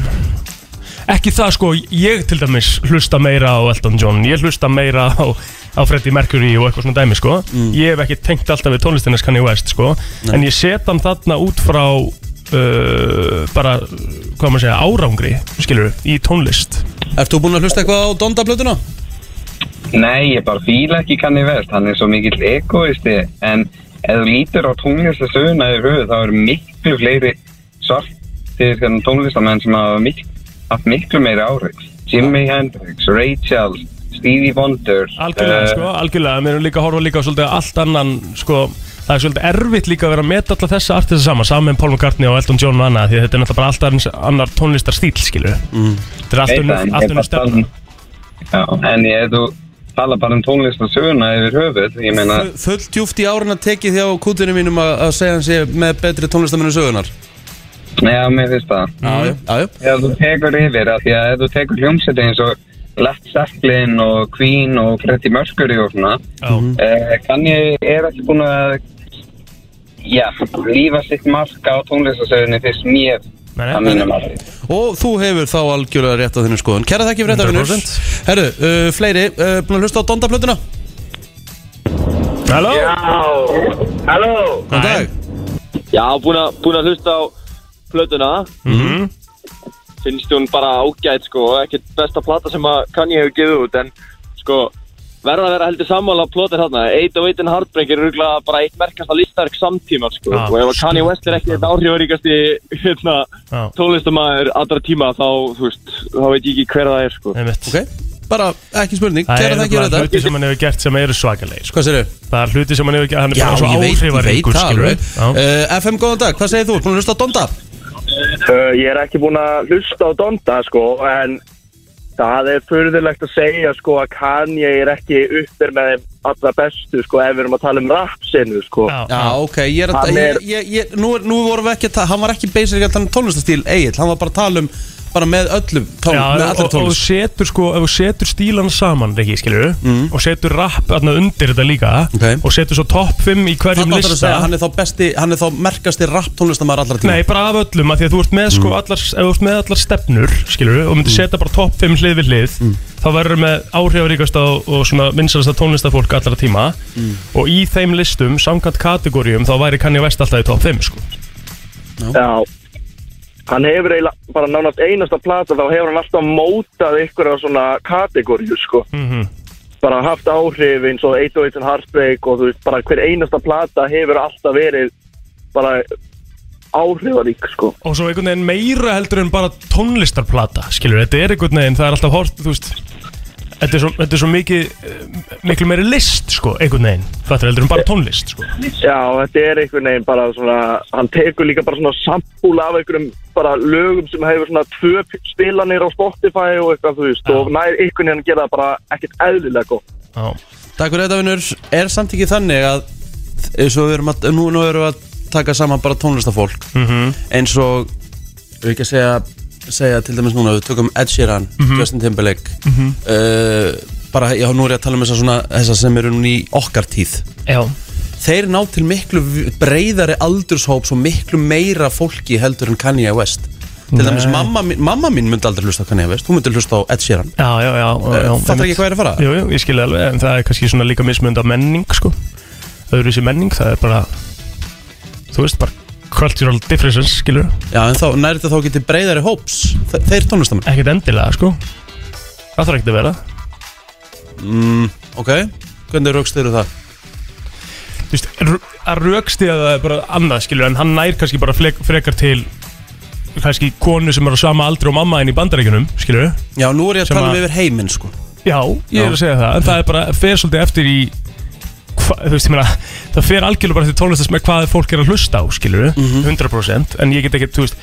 ekki það sko ég til dæmis hlusta meira á Elton John. Ég hlusta meira á, á Freddie Mercury og eitthvað svona dæmi sko. Ég hef ekki tengt alltaf við tónlistinnes Kanye West sko. En ég set hann þarna út frá uh, bara, hvað maður segja, árangri skilur í tónlist. Ert þú búinn að hlusta eitthvað á Donda-blötuna? Nei, ég bara fíla ekki Kanye West, hann er svo mikill egoisti en ef þú lítur á tónlistasöguna þá eru miklu fleiri svartir hérna, tónlistamenn sem hafa mik haft miklu meiri árið Jimi Hendrix, Ray Charles, Stevie Wonder algjörlega eh, sko, algjörlega. Við erum líka að horfa líka á svolítið allt annan sko Það er svolítið erfitt líka að vera að meta alla þessa artista saman, saman með Paul McCartney og Elton John og annað, því þetta er náttúrulega bara alltaf annar tónlistar stíl, skilur mm. Þetta er allt veit unnur, það, en allt ég unnur bara tala stefna. Já, en ég, ef þú tala bara um tónlistasöguna yfir höfuð, ég meina Full djúft í árun að tekið þjá kútinu mínum að, að segja hann sé með betri tónlistamennu sögunar Já, mér finnst það. Já, já, já, já ef þú tekur yfir af því að ef þú tekur hljómsæti eins og Led Zeppelin og Queen og Freddie Mercury og svona. Eh, kann ég er ekki búin að já, lífa sitt marka á tónlistasögunni fyrst mér að mínum að Og þú hefur þá algjörlega rétt á þinni skoðun. Kæra þakki fyrir þetta vinnur. 100%. Herru, uh, fleiri, uh, búin að hlusta á Donda-blötuna? Halló? Halló? Já, búin að, hlusta á plötuna. Mhm. Finnst hún bara ágætt sko Ekkert besta plata sem að Kanye hefur gefið út En sko Verða að vera heldur sammála plótir þarna 808 and Heartbreak er rúglega bara eitt merkasta listark samtíma sko Já, Og ef að Kanye West er ekki þetta áhrifaríkasti hérna, Já. tónlistamæður allra tíma Þá, þú veist, þá veit ég ekki hver það er sko. Ok, bara ekki spurning Það Kæra er þakki fyrir bara þetta hluti sem hann hefur gert sem eru svakalegir sko. Hvað segir þau? Það er hluti sem hann hefur gert, hann er bara svo ég veit, ég veit áhrifaríkur það skilur alveg uh, FM, góðan dag, hvað segir þú? Búin að hlusta á Donda? Uh, ég er ekki búinn að hlusta á Donda sko, en það er furðulegt að segja sko að Kanye er ekki uppir með þeim allra bestu sko ef við erum að tala um rap sinu sko. Já, Já, ok, ég er að er- ég, ég, ég, nú, er- nú vorum við ekki að tala Hann var ekki basic að tala um tónlistastíl Egil, hann var bara að tala um bara með öllum tón, Já, með og, og, og setur sko, ef þú setur stílan saman, ekki, skilur og setur rap þarna undir þetta líka Ok. og setur svo topp 5 í hverjum lista segja, hann er þá besti, hann er þá merkasti rap tónlistamæður allra tíma Nei, bara af öllum, af því að þú ert með, sko, allar, ef þú ert með allar stefnur, skilur og myndir setja bara topp 5 hlið við hlið þá verður með áhrifaríkasta og, og svona vinsalasta tónlistafólk allra tíma. Og í þeim listum, samkvæmt kategórium þá væri Kanye West alltaf í topp 5, sko. Já, hann hefur eiginlega bara nánast einasta plata þá hefur hann alltaf mótað ykkur af svona kategóriu sko. mm bara haft áhrif eins og 808 and Heartbreak og þú veist bara hver einasta plata hefur alltaf verið bara áhrifarík sko. og svo einhvern veginn meira heldur en bara tónlistarplata, skilur, þetta er einhvern veginn það er alltaf hort, þú veist þetta er svo, þetta er svo mikið eh, miklu meiri list, sko, einhvern veginn. Þetta er heldur en bara tónlist, sko. Já, þetta er einhvern veginn bara svona, hann tekur líka bara svona sambúla af einhverjum bara lögum sem hefur svona tvö spilanir á Spotify og eitthvað, þú veist, Já. og nær einhvern veginn að gera það bara ekkert eðlilega gott. Já, Takk fyrir þetta vinnur, er samt ekki þannig að eins og við erum að, nú, nú erum við að taka saman bara tónlistafólk mhm, eins og, við ekki að segja segja til dæmis núna, við tökum Ed Sheeran Justin Timberlake. Uh, bara, já, nú er ég að tala um þessa svona þessa sem eru núna í okkar tíð. Já, þeir ná til miklu breyðari aldurshóps og miklu meira fólki heldur en Kanye West. Til dæmis mamma, mamma mín myndi aldrei hlusta á Kanye West Hún myndi hlusta á Ed Sheeran. Já, já, já, já Fattar ekki hvað er að fara? Jú, jú, ég skilja alveg, en það er kannski svona líka mismund á menning, sko. Öðru sér menning, það er bara Þú veist, bara cultural differences, skilur Já, en þá næri þetta þá getið breyðari hóps? Þe- Þeir tónlistamenn? Ekkert endilega, sko. Það þarf ekkert að vera. Mm, Ok, hvernig raukst þeir það? Þú veist, að raukstiða það er bara annað, skilur En hann nær kannski bara flek, frekar til kannski konu sem er á sama aldri og mamma en í bandaríkunum, skilur Já, nú er ég að tala um yfir heiminn sko. Já, ég er að segja það En það er bara, fer svolítið eftir í Þú veist, ég meina Það fer algjörlega bara eftir tónlistast með hvað fólk er að hlusta á Skilur, Mhm. 100% En ég get ekki, þú veist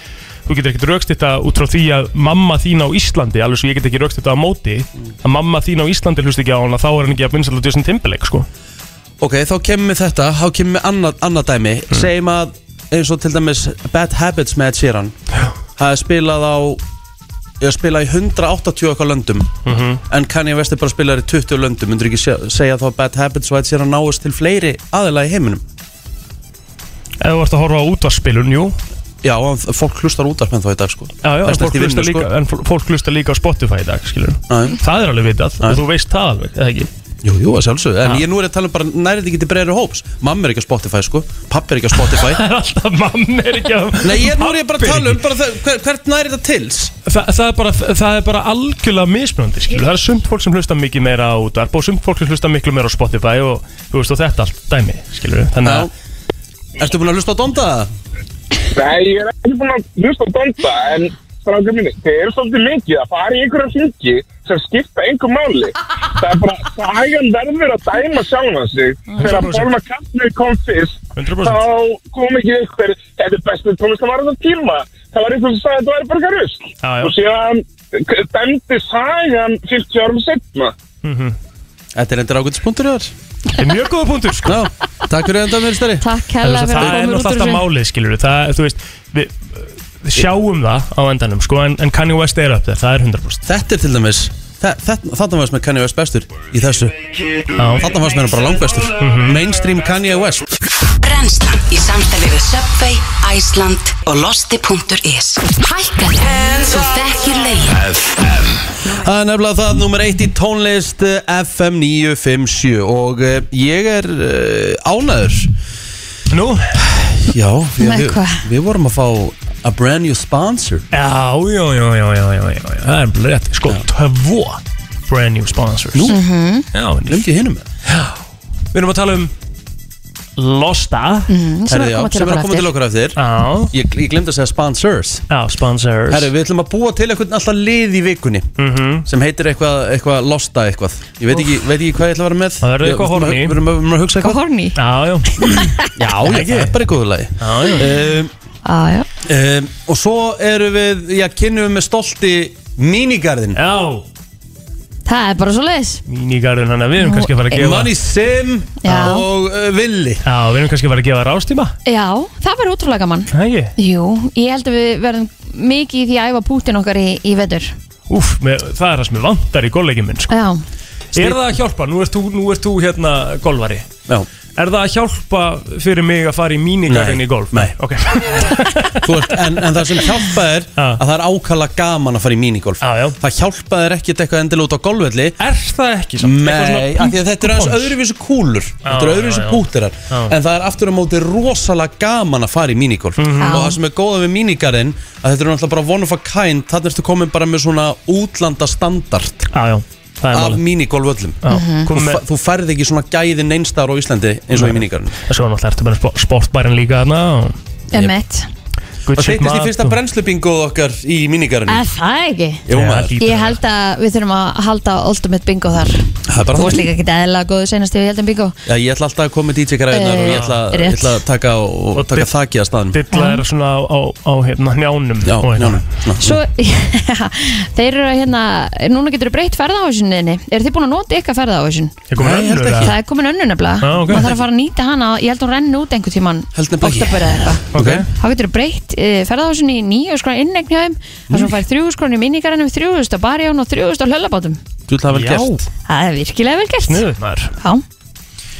Þú getur ekkert raukst þetta út frá því að mamma þín á Íslandi alveg svo ég get ekki raukst þetta á móti að mamma þín á Íslandi hlust ekki á hana þá er hann ekki að vinsal út í þessum Timberlake sko. Ok, þá kemur við þetta, þá kemur við annað, annað dæmi. Mm. Segjum að eins og til dæmis Bad Habits með Ed Sheeran Það er spilað á Ég spila í 180 okkar löndum. Mhm. En Kanye West er bara spilað í 20 löndum. Myndur ekki se- segja þá að Bad Habits og Ed Sheeran náist til fleiri aðila í heiminum? Ef þú ert að horfa á útvarspilun, jú. Já, fólk hlustar útvarp en þá í dag sko. Já, já, en fólk, vinnu, líka, sko. en fólk- fólk hlusta líka á Spotify í dag, skilur Já. Það er alveg vitað og þú veist það alveg, eða ekki Jú, jú, að sjálfsögðu En ég nú er að tala um bara nærið ekki til breyri hóps Mamma er ekki á Spotify sko Pappi er ekki á Spotify [laughs] Það er alltaf mamma er ekki að Nei, ég, nú er ég bara að tala um bara, það, hver, Hvert nærið þetta tils? Þa, það, er bara, það er bara algjörlega mismunandi skilur. Það er sumt fólk sem hlusta mikið meira á útvarp og sumt fólk sem hlusta miklu meira á Spotify og, þú veist, og þetta allt dæmi skilur. Þannig að Ertu búin að hlusta á Donda? Nei, ég er ekki búin að hlusta á Donda en strákar minni, þeir eru svolítið mikið að fara í einhverja hringi sem skipta einhver máli. Það er bara, sagan verður að dæma sjálfa sig. Þegar 100%. Paul McCartney kom fyrst, 100%. þá kom ekki einhver, þetta er bestu tónlistamæður á tíma. Það var einhver sem sagði að þetta væri bara já. Og síðan dæmdi sagan 50 árum setna. Þetta er endur ágætispunktur þér Það er mjög góða punktur sko. Já, takk fyrir þetta meðstari Takk Það, hella það, fyrir að er koma út náttúrulega úr alltaf þessu málið. Það, þú veist, við, við sjáum það á endanum sko, en, en Kanye West er upp þér, það er 100% Þetta er til dæmis Þarna varst með Kanye West bestur í þessu. Þarna varst með hann bara langbestur. Mainstream Kanye West. Brennslan í samstæði við Subway, Iceland og Losti.is Hækkaðu, þú þekkir legin Það er nefnilega það nummer eitt í tónlist eh, FM 957 og uh, ég er uh, ánæður Nú? Já, við, Með við, hvað? við vorum að fá a brand new sponsor. Já, já, já, já, já, já, já, já. Það er bara rétt, sko, tvo brand new sponsors. Nú? Já, vinur. Glemdi hinum. Með við erum að tala um Losta. Mm, sem er að koma til sem er okkur að koma til eftir okkur eftir Já, Ég, ég glemdi að segja sponsors. Já, sponsors. Herru, við ætlum að búa til eitthvað alltaf lið í vikunni Mhm. sem heitir eitthvað, eitthvað losta eitthvað. Ég veit ekki, veit ekki hvað ég ætla að vera með. Það verður Ég- eitthvað horny. Við erum að- við erum að hugsa Hvað eitthvað. horni? Já, já, Já, já, það er bara í góðu lagi. Já, já. um, Ah, já. Um, Og svo erum við, já, kynnum við með stolti mínigarðin Já, Það er bara svo leiðis mínigarðin, þannig að við erum kannski að fara að gefa Money Sim Já. og uh, Willi Já, við erum kannski að fara að gefa rástíma Já, það verður útrúlega gaman. Það ekki? Jú, ég held að við verðum mikið í því að æfa Putin okkar í, í vetur. Úf, með, það er það sem við vantar í golfleikin minn sko. Já, Er það að hjálpa? Nú ert þú, nú ert þú hérna golvari Já, Er það að hjálpa fyrir mig að fara í mínigarðin Nei, í golf? nei. Ok [laughs] ert, en, en það sem hjálpa er að það er ákala gaman að fara í minigolf Já, já. Það hjálpa er ekkert eitthvað endilega út á golfvelli Er það ekki samt? Eitthvað Nei, svona af því að þetta er aðeins öðruvísu kúlur Þetta er já, öðruvísu já. púterar Já. En það er aftur á móti rosalega gaman að fara í minigolf Mhm. Og það sem er góða við minigarinn að þetta er náttúrulega bara one of a kind Þannig ertu komin bara með svona útlanda standard Já, já, af málið. minigolföllum Já, þú, fa þú færð ekki svona gæðin einstar á Íslandi eins og í minigarinn Svo náttúrulega ertu bara spo- sportbærin líka þarna og emmett shit þeittist í fyrsta og- brennslubingoð okkar í minigarinn Er það ekki? Jú maður, Ég að held að við þurfum að halda Ultimate Bingo þar það er bara Þú varst það líka ekki eðla góðu senast við heldum bingo Já, ég ætla alltaf að koma með DJ-græðunar og ég ætla, Eh, ég rétt. ætla að taka, og, Og taka dill- þakki að staðnum Dilla er svona á, á, á hérna, njánum Já, og hérna. Svo, [laughs] þeir eru að hérna Núna getur þú breytt ferðahásinu Er þið búin að nota ykkar ferðahásinu? Ég kom Nei, ég held önnur ekki. eða? Það er komin önnu nefnilega Já, ok. Maður þarf að fara að nýta hana Ég held að hún renni út einhvern tíman Held nefnilega ekki. Oktober eða eitthvað Ok. Þá getur þú breytt uh, ferðahásinu í nýju skrána innegn hjá þeim. Þar sem fær þrjú skrána í minningarinn þrjúðust á barjón og þrjúðust á hlöllabátum Þú ætla að vel gert. Það er virkilega vel gert. Sniðugt maður. Já,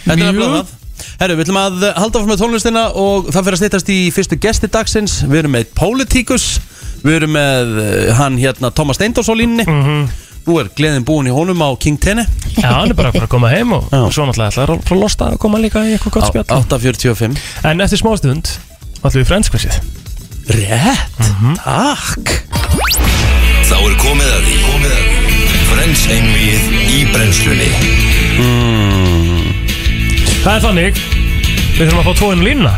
Þetta er nefnilega það. Herru, við ætlum að halda áfram með tónlistina og það fyrir að stýttast í fyrstu gesti dagsins. Við erum með Politíkus Við erum með uh, hann hérna Thomas Steindors á línni Nú er gleðin búin í honum á King Tene Já, hann er bara að að koma heim og, og svo náttúrulega ætlaði að frá losta að koma líka í eitthvað gott spjall. 8.45 En eftir smástund ætlum við frendskvæsið Rétt, takk. Þá er komið að því. Komið að því Frens einvið í brennslunni. Það er þannig. Við þurfum að fá tóinu línuna.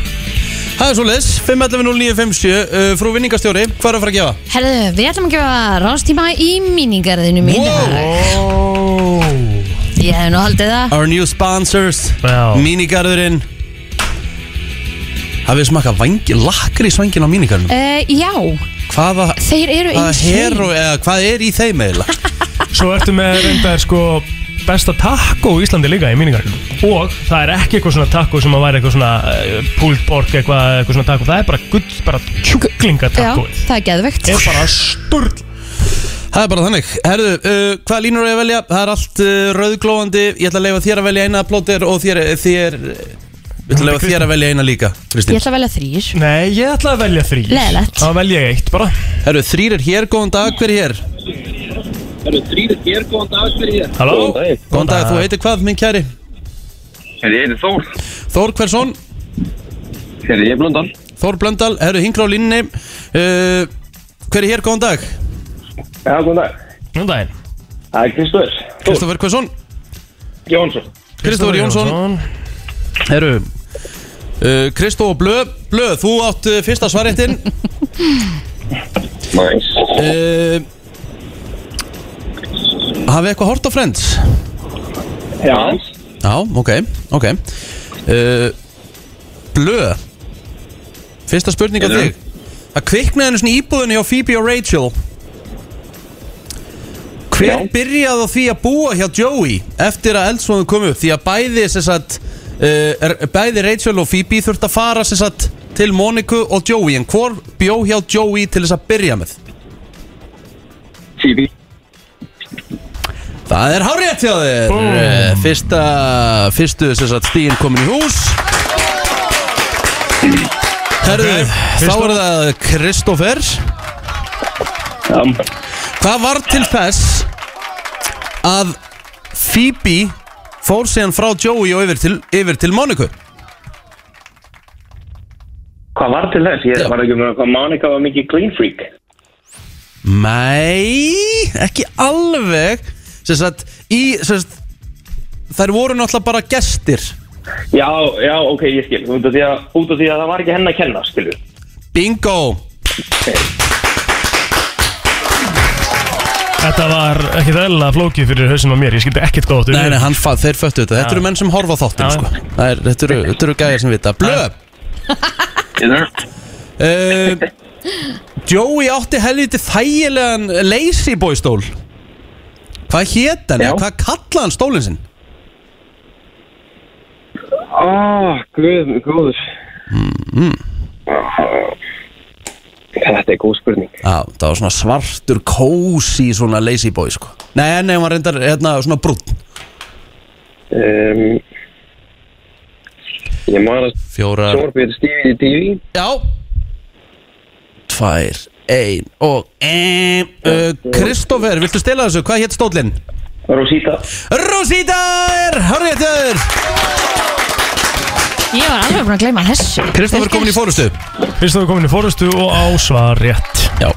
Það er svo les, 511-0957 uh, Frú vinningastjóri, hvað er að fara að gefa? Herðu, við ætlum að gefa rástíma í míningarðinu mín Wow. Ég hef nú haldið það. Our new sponsors Já. Mínigarðurinn Hafið þið smakað vangi, lakri svangin á mínigarðunum? uh, Já, Hvaða, þeir eru hvaða insane. hero, eða hvað er í þeim eiginlega? [laughs] Svo ertu með reyndar sko besta taco í Íslandi líka í míningarinn og það er ekki eitthvað svona taco sem að væri eitthvað svona uh, pulled pork eitthvað, eitthvað svona taco það er bara gull, bara Já, kjúklingataco það er geðvegt er bara sturl Það er bara þannig Herðu, uh, hvað línur er að velja? Það er allt uh, rauðglóðandi Ég ætla að leifa þér að velja eina plóter og þér, þér Ég ætla að leifa þér að velja eina líka Ég Kristín ætla að velja þrýr Nei, ég ætla að velja þrý Leiðilegt. Þá velja ég eitt bara Herðu, þrýr er hér, góðan dag, hver er hér? Halló? Góðan dag, þú heitir hvað, minn kæri? Herri, ég heiti Þór. Þór Hversson, Herri, ég er Blöndal. Þór Blöndal, herðu hingra á línni uh, Hver er hér, góðan dag? Já, góðan dag. Er Hversson Jónsson. Kristoffer Jónsson Herru uh, Kristoffer Blöð, Blöð, þú átt uh, fyrsta svarréttin. Næs. uh, Hafið eitthvað hort á Friends? Já. Já, ok, ok. Uh, Blöð Fyrsta spurning á þig. Það kviknaði henni svona í íbúðinni hjá Phoebe og Rachel. Hver byrjaði á því að búa hjá Joey eftir að eldsvoðum kom upp? Því að bæði sagt, uh, er, bæði Rachel og Phoebe þurft að fara sem sagt, til Moniku og Joey en hvor bjó hjá Joey til þess að byrja með? Phoebe. Það er hárétt hjá þér Eh, Fyrsta, fyrstu sem sagt, stíðin komin í hús Herðu, þá er það Kristoffer Já. Hvað var til þess að Phoebe fór síðan frá Joey og yfir til, yfir til Moniku? Hvað var til þess? Ég var ekki með hvað Monika var mikið clean freak. Nei, ekki alveg sagt, í, sagt, þær voru náttúrulega bara gestir Já, já, ok, ég skil. Út af því að, út af því að það var ekki henn að kenna, skilur. Bingo Þetta var ekki eðlilega flókið fyrir hausinn á mér Ég skildi ekkert góð áttu Nei, nei, hann, fa- þeir föttu þetta Þetta eru menn sem horfa á þáttin Já. sko. Það er, þetta, eru, þetta eru gæðir sem vita Blöð uh, Joey átti helviti þægilegan Lazy Boy stól Hvað hét hann? Já. Hvað kallaði hann stólinn sinn? Ó, guð, góður. Þetta er góð spurning. Já, það var svona svartur kósi Svona Lazy Boy sko. Nei, nei, hann var reyndar hérna, svona brún Um, ég man að Fjórar Sjórbjörn Stífi í TV. Já Tvær, ein og ein uh, Kristoffer, viltu stela þessu? Hvað hétt stólinn? Rosita. Rosita er Hárréttur Ég var alveg búin að gleyma þessu Kristoffer komin í fórustu Kristofur komin í fórustu og ásvar rétt Já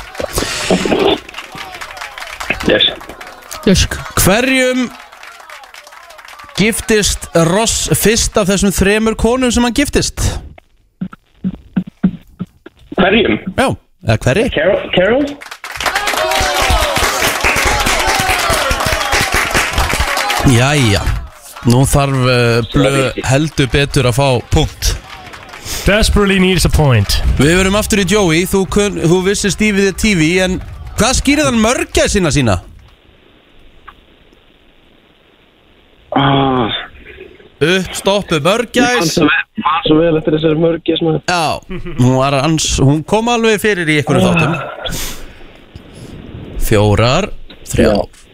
Yes. Jusk Hverjum giftist Ross fyrst af þessum þremur konum sem hann giftist? Hverjum? Já, eða hverri? Carol? Carol? Jæja Nú þarf uh, blöð heldur betur að fá punkt. Desperately needs a point. Við verum aftur í Joey. Þú, kun, þú vissir Stevie the TV En hvað skýrði hann mörgja sína? Sína? Ah, Upp, stoppu, mörgjæs man svo vel eftir þessari maður. Já, hún, var ans, hún kom alveg fyrir í einhverju þáttum. Fjórar, þrjá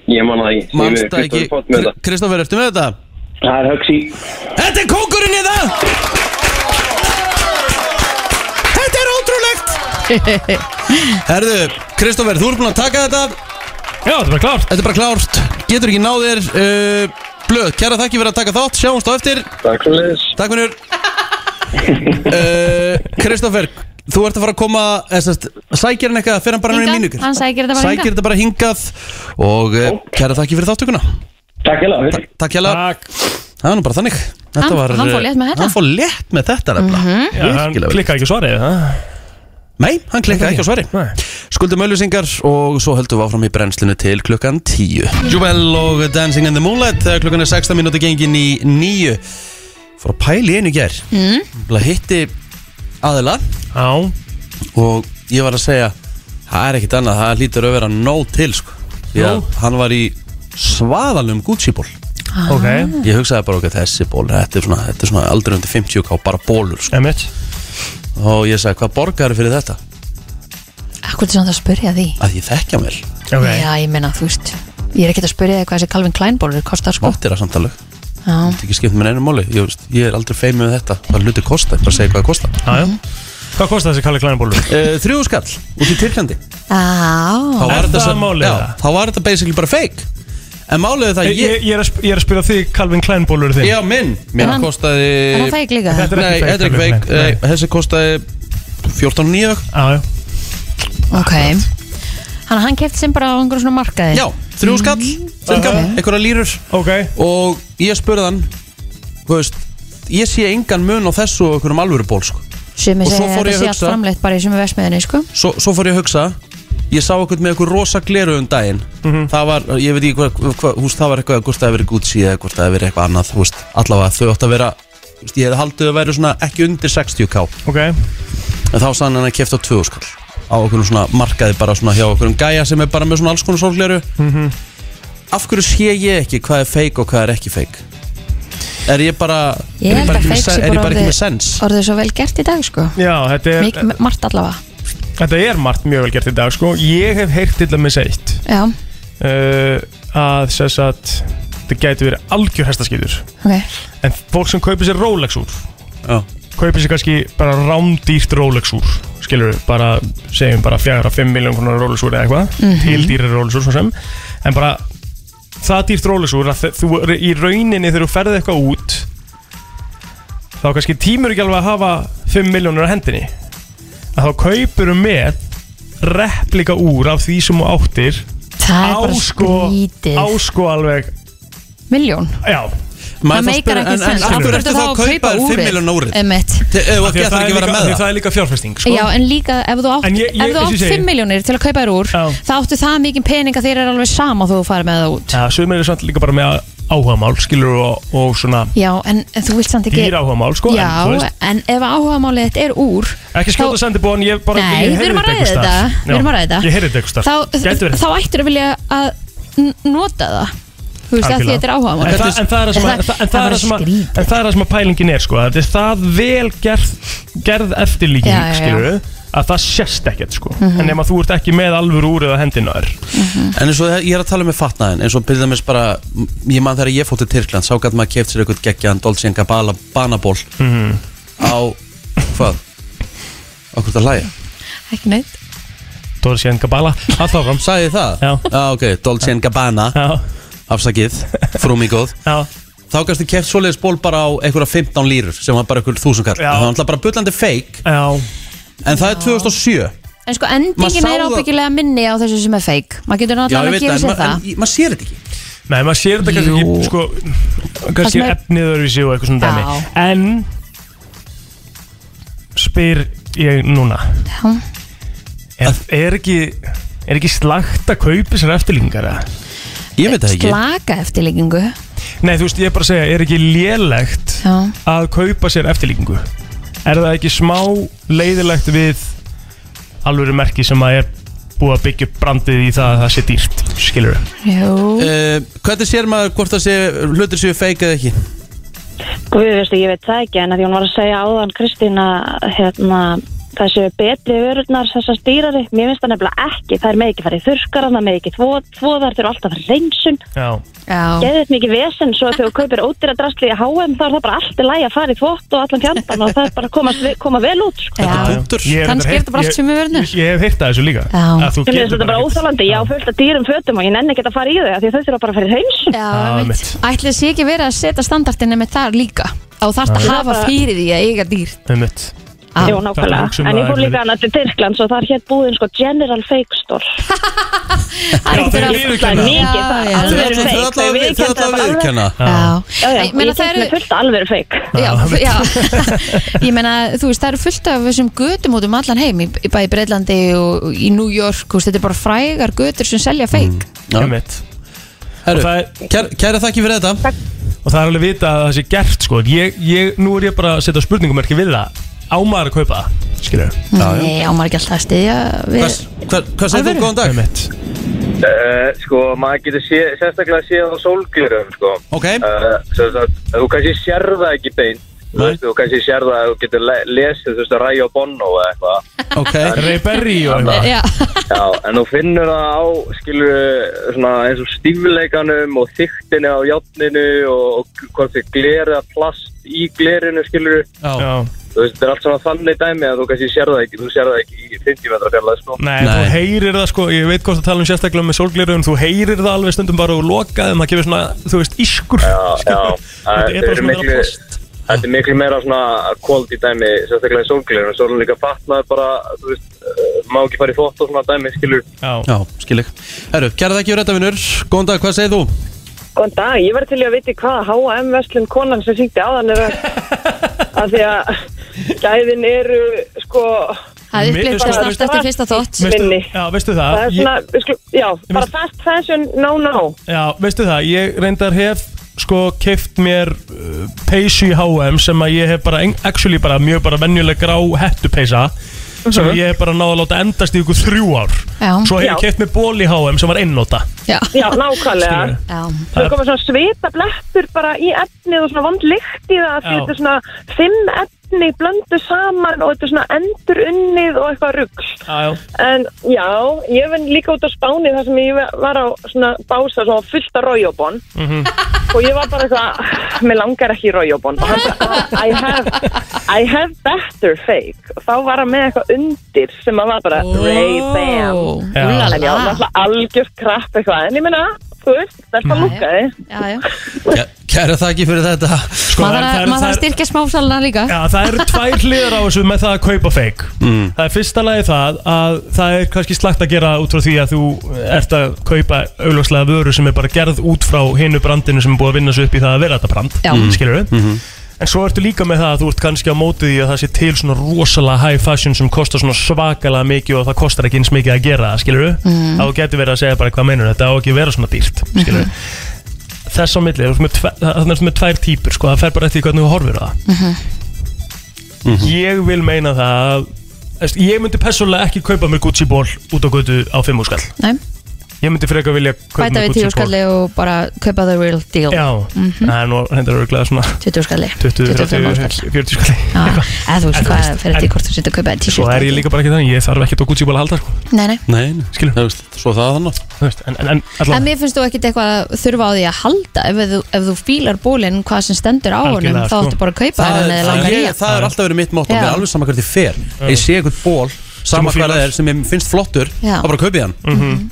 Ég man það ekki. Kristoffer, ertu með þetta? Það er Huxi. Þetta er kókurinn í það! Þetta er ótrúlegt! [laughs] Herðu, Kristoffer, þú ert búin að taka þetta. Já, þetta er bara klárt. Þetta er bara klárt. Getur ekki náð þér uh, Blöð, kæra þakki fyrir að taka þátt. Sjáumst á eftir. Takk svo leiðis Takk minnur uh, Kristoffer, þú ert að fara að koma eða, sest, Sækir hann eitthvað? Fyrir hann bara hann í mínugur hann sækir þetta bara Sækir hingað. þetta bara hingað. Og uh, kæra þakki fyrir þáttökuna Takk hérlega Takk Takk. Það var nú bara þannig. Þetta Hann- var, hann fór uh, létt með þetta. Hann fór létt með þetta nefnilega. Já, hann Virkilega vel. klikkaði ekki á svarið það Nei, hann klikkaði ekki á svari Nei. Skuldum auðlýsingar og svo höldum við áfram í brennslinu til klukkan 10 Jubel og Dancing in the Moonlight þegar klukkan er 16 minúti gengin í 9 Fór að pæla í einu í gær. Mm. Hitti aðila. Já. Og ég var að segja það er ekkit annað, það lítur að vera nóg til sko. Því að Nú? hann var í svaðalum Gucci-ból Ok. Ég hugsaði bara okkur þessi ból þetta er svona, þetta er svona aldrei undir 50 ká bara bólur sko. Og ég sagði hvað borgar fyrir þetta? Akkur er samt að spyrja því. Að ég þekkja mér. Ok. Já, ég meina, þú veist Ég er ekkert að spyrja þig hvað þessi Calvin Klein bólur kostar sko. Máttir að samtala Já, Þetta er ekki skipt með einu máli. Ég, veist, ég er aldrei feimið með þetta. Hvað hluti kosta, bara segja hvað það kosta Já, já. Hvað kostar þessi Kalli Klænabólur? uh, Þrjú skall út í Tyrklandi. Þá Á, var Er þetta það það? Þá þetta basically bara fake En málið er það Ég, ég, ég, er að, ég er að spyrja þig Calvin Klein bólur þinn. Já, minn. Minn hann- kostaði er það feik líka? Þetta er Nei, ekki fake þetta er ekki Calvin fake. Klein, Nei, Þessi kostaði 14.9 Já, já. Ok. Þannig að hann kefti sem bara á einhverjum svona markaði. Já, þrjú skall Cirka, einhverja lýrur Ok. Og ég spurði hann Þú veist Ég sé engan mun á þessu og einhverjum alvöru ból sko. Sumi Og svo segja að fór þetta ég að sé allt hugsa- framleitt bara í sumu versmiðinni sko. Svo, svo fór ég að hugsa Ég sá eitthvað með eitthvað rosa gleru um daginn. Það var, ég veit ekki hvað, hvað húst, Það var eitthvað, hvort það hefur verið Gucci eða hvort það hefur verið eitthvað annað húst, Allavega þau átt að vera húst, Ég hefði haldið að vera svona ekki undir 60k Ok. En þá sann hann að kefta á 2 skall Á okkur svona markaði bara svona hjá okkur gæja sem er bara með svona alls konar sólgleru Af hverju sé ég ekki hvað er fake og hvað er ekki fake? Er ég bara Ég Er ég bara ekki með er ég bara ekki með orðið- sens? Orðið svo vel gert í dag sko. Já, þetta er, Margt allavega þetta er margt mjög vel gert í dag sko. Ég hef heyrt til að með eitt Já, uh, Að sess að Þetta gæti verið algjör hestaskýtur ok. En fólk sem kaupir sér Rolex úr Já, Kaupir sér kannski bara rándýrt Rolex úr Skilur við, bara segjum bara fjara 5 miljón konar Rolex úr eða eitthvað Mhm. Til dýrir Rolex úr svo sem. En bara það dýrt Rolex úr að þú í rauninni þegar þú ferði eitthvað út þá kannski tímur ekki alveg að hafa 5 miljónur á hendinni að þá kaupur með replika úr af því sem þú áttir. Það er bara sko, skrítið. á sko alveg. Miljón já, Það meikar ekki En, en sens. af hverju Af ertu þá að kaupa þér 5 miljón úrið? Emmett Þið þú af því að það er vera líka, það það er fjárfesting sko. Já, en líka ef þú átt, En ég- ég- ef þú átt ég segi- 5 miljónir til að kaupa þér úr þá áttu það mikið pening að þér er alveg sama þú farið með það út. Já, sögum er samt líka bara með áhugamál skilur og, og svona Já, en, en þú vilt samt ekki dýr áhugamál sko Já, en, veist, en ef áhugamálið þetta er úr ekki skjóta þá- sendibóðan ég bara Nei, við erum að ræða þetta. Við erum að ræða þetta. ég heyrði þetta einhvers staðar. Þá, þá ættir að vilja að nota það. Þú veist, að því þetta er áhugamál En það- en það er það sem að- en það- en það er það sem að- en það er það sem að pælingin er sko að þetta er það vel gerð, gerð eftirlíking skilur að það sést ekkert sko Mhm. en nema þú ert ekki með alvöru úrið á hendina þér En eins og ég er að tala með fatnaðin eins og byrðið mér bara ég man þegar ég fótt til Tyrkland sá gæti maður keft sér eitthvað geggjaðan Dolce Gabbana banaból Mhm. á hvað? Okkur þetta hlæja Ekki neitt Dolce Gabbana alltaf fram Sæði það? Já, ok, Dolce Gabbana Já. afsakið, frúmi góð Já. þá gæstu keft svoleiðis ból bara á einhverja 15 lýrur sem var bara einhver þúsundkall Já. það var alltaf bara bullandi fake Já. En það er 2007 En sko Maður endingin sá er það- ábyggilega minni á þessu sem er feik Maður getur Já, ég náttúrulega að veit gefa það, sér en, það maður sér þetta ekki Nei, maður sér þetta kannski Jú. ekki sko, kannski sem er- efnið öðruvísi og eitthvað svona Já. dæmi en spyr ég núna Já. er, er ekki er ekki slagt að kaupa sér eftirlíkingar eða? Ég veit það ekki Slaka eftirlíkingu Nei, þú veist, ég er bara að segja, er ekki lélegt Já. að kaupa sér eftirlíkingu? Er það ekki smá leiðilegt við alvöru merki sem að er búið að byggja upp brandið í það að það sé dýrt, skilur Jú uh, Hvernig sér maður hvort það sé hlutir séu fake eða ekki? Guð, veistu, ég veit það ekki en að því hún var að segja áðan Kristín að hérna, það séu betri vörurnar þessar stýrari, mér finnst það nefnilega ekki. Það er með ekki farið þurrkara, það með ekki þvo- þvoðar þau eru alltaf að reynsun geðið mikið vesen, svo þegar þú kaupir ódýra drastli í HM, þá er það bara allt í lægi að fara í þvott og allan fjandan og það er bara að komast, ve- koma vel út sko. er þetta bara allt sem við verðum Ég, hef heyrt það þessu líka. Að þetta bara ekkert- óþálandi, ég á fullt að dýrum fötum og ég nenni ekki að fara í þau af því þau þurfa bara að fara í reynsun Jú, Það er nákvæmlega, en ég fór líka hana til Tyrklands og það er hér búin sko General Fake Store. [laughs] Það er. Það. Er mikið, það er alveg fake ætla að við- þau ætla að viðurkenna Já, Já, já, Ég það eru- með fullt alveg fake. Já, já. [laughs] ég meina, þú veist, það eru fullt af þessum götum út um allan heim í, í bæði Breitlandi og í New York, þetta er bara frægar götur sem selja það er- kæra, kæra þakki fyrir þetta. Og það er alveg vita að það sé gert sko. Ég, ég, Nú er ég bara að setja spurningumerki við það Á maður að kaupa það Skilur Nei, á maður ekki alltaf að stiðja við Hvað, hvað, hvað segir þú Alvöru? góðan dag? Einmitt. Uh, sko, maður getur sé, sérstaklega séð á sólglerum, sko. Ok, Uh, svo, svo, þú kannski sér það ekki beint. Þú Nei. veist, þú kannski sér það að þú getur le lesið, þú veist, að ræja á Bono eða eitthvað. ok Ray Berry og eitthvað Já, Já, en þú finnur það á, skilur, svona eins og stífleikanum og þyktinni á játninu og, og hvort þið glerið plast í glerinu, skilur. Já, Já. Þú veist, þetta er allt svona þannig dæmi að þú kannski sér það ekki, þú sér það ekki í 50 metra fjarlæð, sko. Nei, Nei. þú heyrir það sko, ég veit hvort að tala um sérstaklega með sólglirun, þú heyrir það alveg stundum bara úr lokaðum, það gefur svona, þú veist, ískur Já, [laughs] já, skilur. það Þetta er bara svona miklu- meira plast Þetta er miklu meira svona quality dæmi, sérstaklega í sólglirinu, svo er hann líka fatnað bara, þú veist, uh, má ekki fara í þótt og svona dæmi, skilur. Já, já, skil ég Herru, kæra Góðan dag, hvað segir þú? Góðan dag, ég var til að viti hvaða H&M verslun konan sem syngdi á þannig að [laughs] því að gæðin eru sko það er Mér- upplýst sko, allt eftir fyrsta þótt veistu, minni. já, veistu það? Það er ég, svona, við skulum, já, bara veist- fast fashion, no no. Já, veistu það, ég reyndar hef sko keift mér uh, peysu í H&M sem að ég hef bara actually bara mjög bara venjuleg grá hettupeysa sem ég hef bara náða að láta endast í ykkur þrjú ár. Já. svo hef ég keift mér ból í H&M sem var einnóta Já, Já, nákvæmlega. Það er komið svona svita blettur bara í efnið og svona vond lykt í það Já. þetta er svona fimm efni blöndu saman og þetta er svona endur unnið og eitthvað rugg En já, ég finn líka út á Spáni þar sem ég var á svona bása svona fullt af rójóbón Mhm. og ég var bara eitthvað, mér langar ekki í rójóbón og hann bara, "Ah, I have, I have better fake. Og þá var hann með eitthvað undir sem að var bara Ray-Ban Já. En já, náttúrulega algjört krapp eitthvað. En ég meina, þú veist, þetta Já, lúkaði Kæra þakki fyrir þetta. Sko Maður þarf að- að styrkja smásalina líka. Já, það eru tvær hliðar á þessu með það að kaupa fake. Mm. Það er fyrsta lagi það að það er kannski slagt að gera út frá því að þú ert að kaupa augljóslega vöru sem er bara gerð út frá hinu brandinu sem er búið að vinna sig upp í það að vera þetta brand. Já. skilur En svo ertu líka með það að þú ert kannski á mótið því að það sé til svona rosalega high fashion sem kostar svona svakalega mikið og það kostar ekki eins mikið að gera það, skilur Mm. Þá getur verið að segja bara hvað meinur þetta? Á ekki að vera svona dýrt, skilur Þess á milli, þú ert með tve- þarna ertu með tvær típur, sko, það fer bara eftir hvernig þú horfir á það. Ég vil meina það að Ég myndi persónulega ekki kaupa mér Gucci ból út á götu á 5 skall. Nei, Ég myndi frekar vilja bæta við Gucci tíu ból skalli og bara kaupa the real deal. Já, það er nú reyndar örglega svona 20 skalli. 20, 25 30, skall 40 skalli. eða þú veist En hvað fyrir en- því hvort þú setur að kaupa Svo er ég líka bara ekki þannig, ég þarf ekkert á Gucci ból að halda sko. Nei, nei. Nei, nei, Skilur. Það veist, Svo það þannig En, en, en En mér finnst þú ekkit eitthvað að þurfa á því að halda. Ef þú, ef þú fílar bólinn hvað sem stendur á honum þá sko. áttu bara að kaupa Það, er alltaf verið mitt mótt og mér er alveg sama hvert ég fer. Ég sé eitthvað ból Sama þú hvað það er sem ég finnst flottur Já. þá bara kaupið hann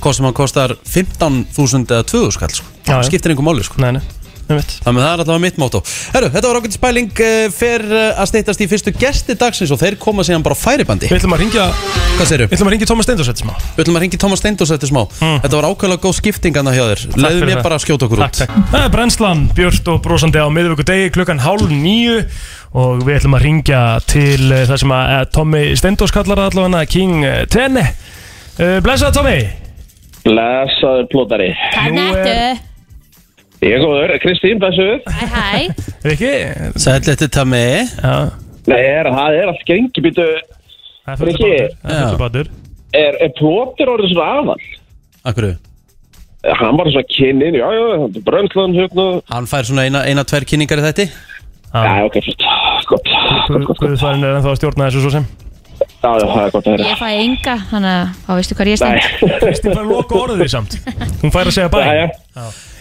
Hvað sem hann kostar 15.000 eða 2.000 skall sko. Já, já. Skiptir einhver máli sko. Nei, nei. Þannig að það er alltaf mitt mótó Herru, þetta var ákveðin spæling uh, Fer uh, að steytast í fyrstu gesti dagsins Og þeir koma síðan bara á færibandi. Við ætlum að ringja Hvað segirðu? Við ætlum að ringja Thomas Steindors þetta smá. Við ætlum að ringi Thomas Steindós eftir smá. Þetta var ákveðlega góð skiptingana hjá þér. Leðu fyrir mér það. bara að skjóta okkur Takk, út. takk. Það er brennslan, björt og brosandi á miðvöku degi klukkan hálf nýju og við ætlum að ringja til uh, það sem að Tommy Steindós kallar allavega King Tene. Blessaði Tommy. Blessaður plótari. Hvað nættu? Ég er góður, Kristín, blessuð. Hæ, hæ. Rikki? Sæll þetta Tami Já, Nei, er, það er allt gengi býtu það er fullt Rikki. bátur. Það er Já. fullt bátur. Er, er plótir orðið svona aðal? Akkur Hann var svona kynnin, já, já, brönnslan, hérna. Hann fær svona eina, eina tver kynningar í þetta Já, ok, flott, gott, gott, gott, gott. Guðfærin er ennþá að stjórna þessu svo sem. Já, já, það er gott að heyra. Ég fæ enga, þannig að þá veistu hvað ég stend? Kristín fær að loka orðið því samt. Hún fær að segja bæ. Jæja.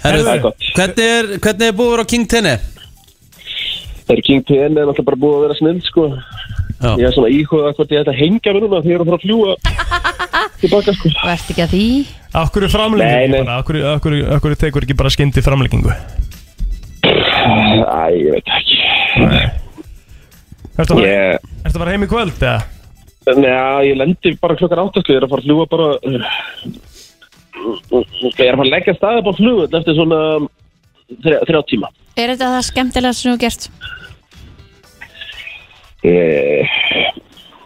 Herru, Það er gott. hvernig er, hvernig er búið að vera á King Tenni? Þeir King PN er náttúrulega bara búið að vera snill sko Já. Ég er svona íhugað hvort ég ætla að hengja mér núna því ég er að fara að fljúa [laughs] tilbaka sko Og ert ekki að því Akkur er Nei, framlegging nei. bara Akkur, akkur, akkur tekur ekki bara skyndi framleggingu Æ, ég veit ekki Ertu að Ég, ertu að fara heim í kvöld eða? neða, ég lendi bara klokkan áttaslu Ég er að fara að fljúa bara Ég er að fara að leggja staði bara flugut eftir svona þrjá, þrjá tíma Er þetta það skemmtilega sem þú gert? Eh,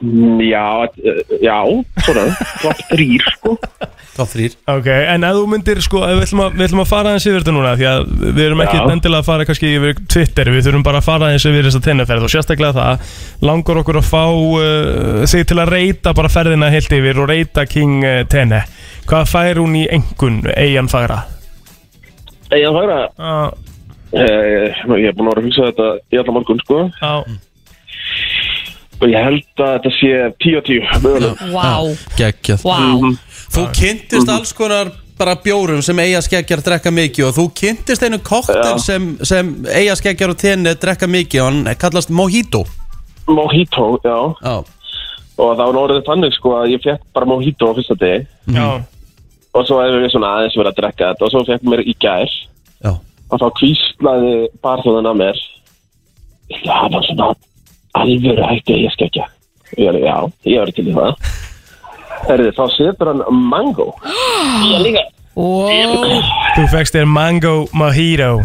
Já, eh, já, svona Klopp þrýr sko. [laughs] Top 3 Ok, en ef þú myndir sko, ef við ætlum að, við ætlum að fara aðeins yfir þetta núna því að við erum ekki endilega að fara kannski yfir Twitter, við þurfum bara að fara aðeins yfir þessa tenniferð og sérstaklega það langar okkur að fá uh, þig til að reyta bara ferðina heilt yfir og reyta King uh, Tenne. Hvað fær hún í engun eigin fagra? Egin fagra? Já, Eh, Ég er búin að vera að hugsa þetta í alla morgun sko. Já, og ég held að þetta sé 10 og 10 mögulega. Vá, Geggjað. Vá. Mhm. Þú kynntist alls konar bara bjórum sem eiga skeggjar drekka mikið og þú kynntist einu koktel sem, sem eiga skeggjar og tenni drekka mikið og hann kallast Mojito. Mojito, já. Já, og það var orðið þannig sko að ég fekk bara Mojito á fyrsta degi. Já, og svo hefur við svona aðeins verið að drekka þetta og svo fekk mér í gær. Já. Og þá kvíslaði barþjóðan að mér það var svona alvöru hætti að ég skekja ég er, já, ég er til í það. Herði, þá setur hann mango. [gasps] Ég líka. Wow. þú fegst þér Mango Mojito.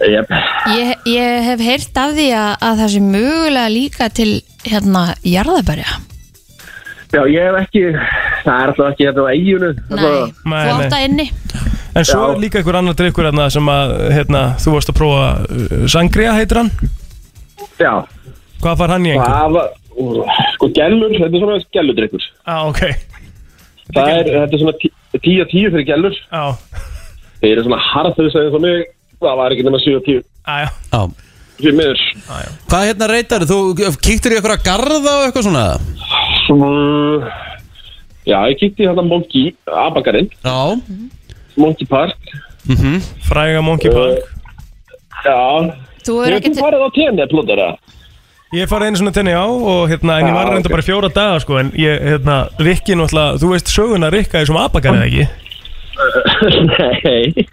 Yep. ég, ég hef heyrt af því að, að það sé mögulega líka til hérna jarðabærja já, ég hef ekki það er alltaf ekki þetta á eiginu Nei, að inni. En svo Já. er líka einhver annar drikkur hérna sem að hérna, þú varst að prófa uh, Sangria heitir hann? Já, Hvað far hann í það var sko gellur, þetta er svona gelludrykkur. Ah, ok. Það er, þetta er svona 10 10 fyrir gellur. Já, þeir eru svona harður segið svo mig það var ekki nema 7 og 10 ah, já, Já. Fyrir miður. Hvað hérna reytar þú? Kíktur í eitthvað að garða og eitthvað svona? Svo, já, ég í þetta Monkey, abakarinn, Já. Monkey Park. mm fræga Monkey Park. Já, Þú er hefur farið á tenni, plótara? Ég farið einu svona tenni á og hérna, en ég var reynda bara í fjóra daga sko, en ég, hérna, Rikki náttúrulega, þú veist söguna Rikka er svona abakar eða ekki? Nei,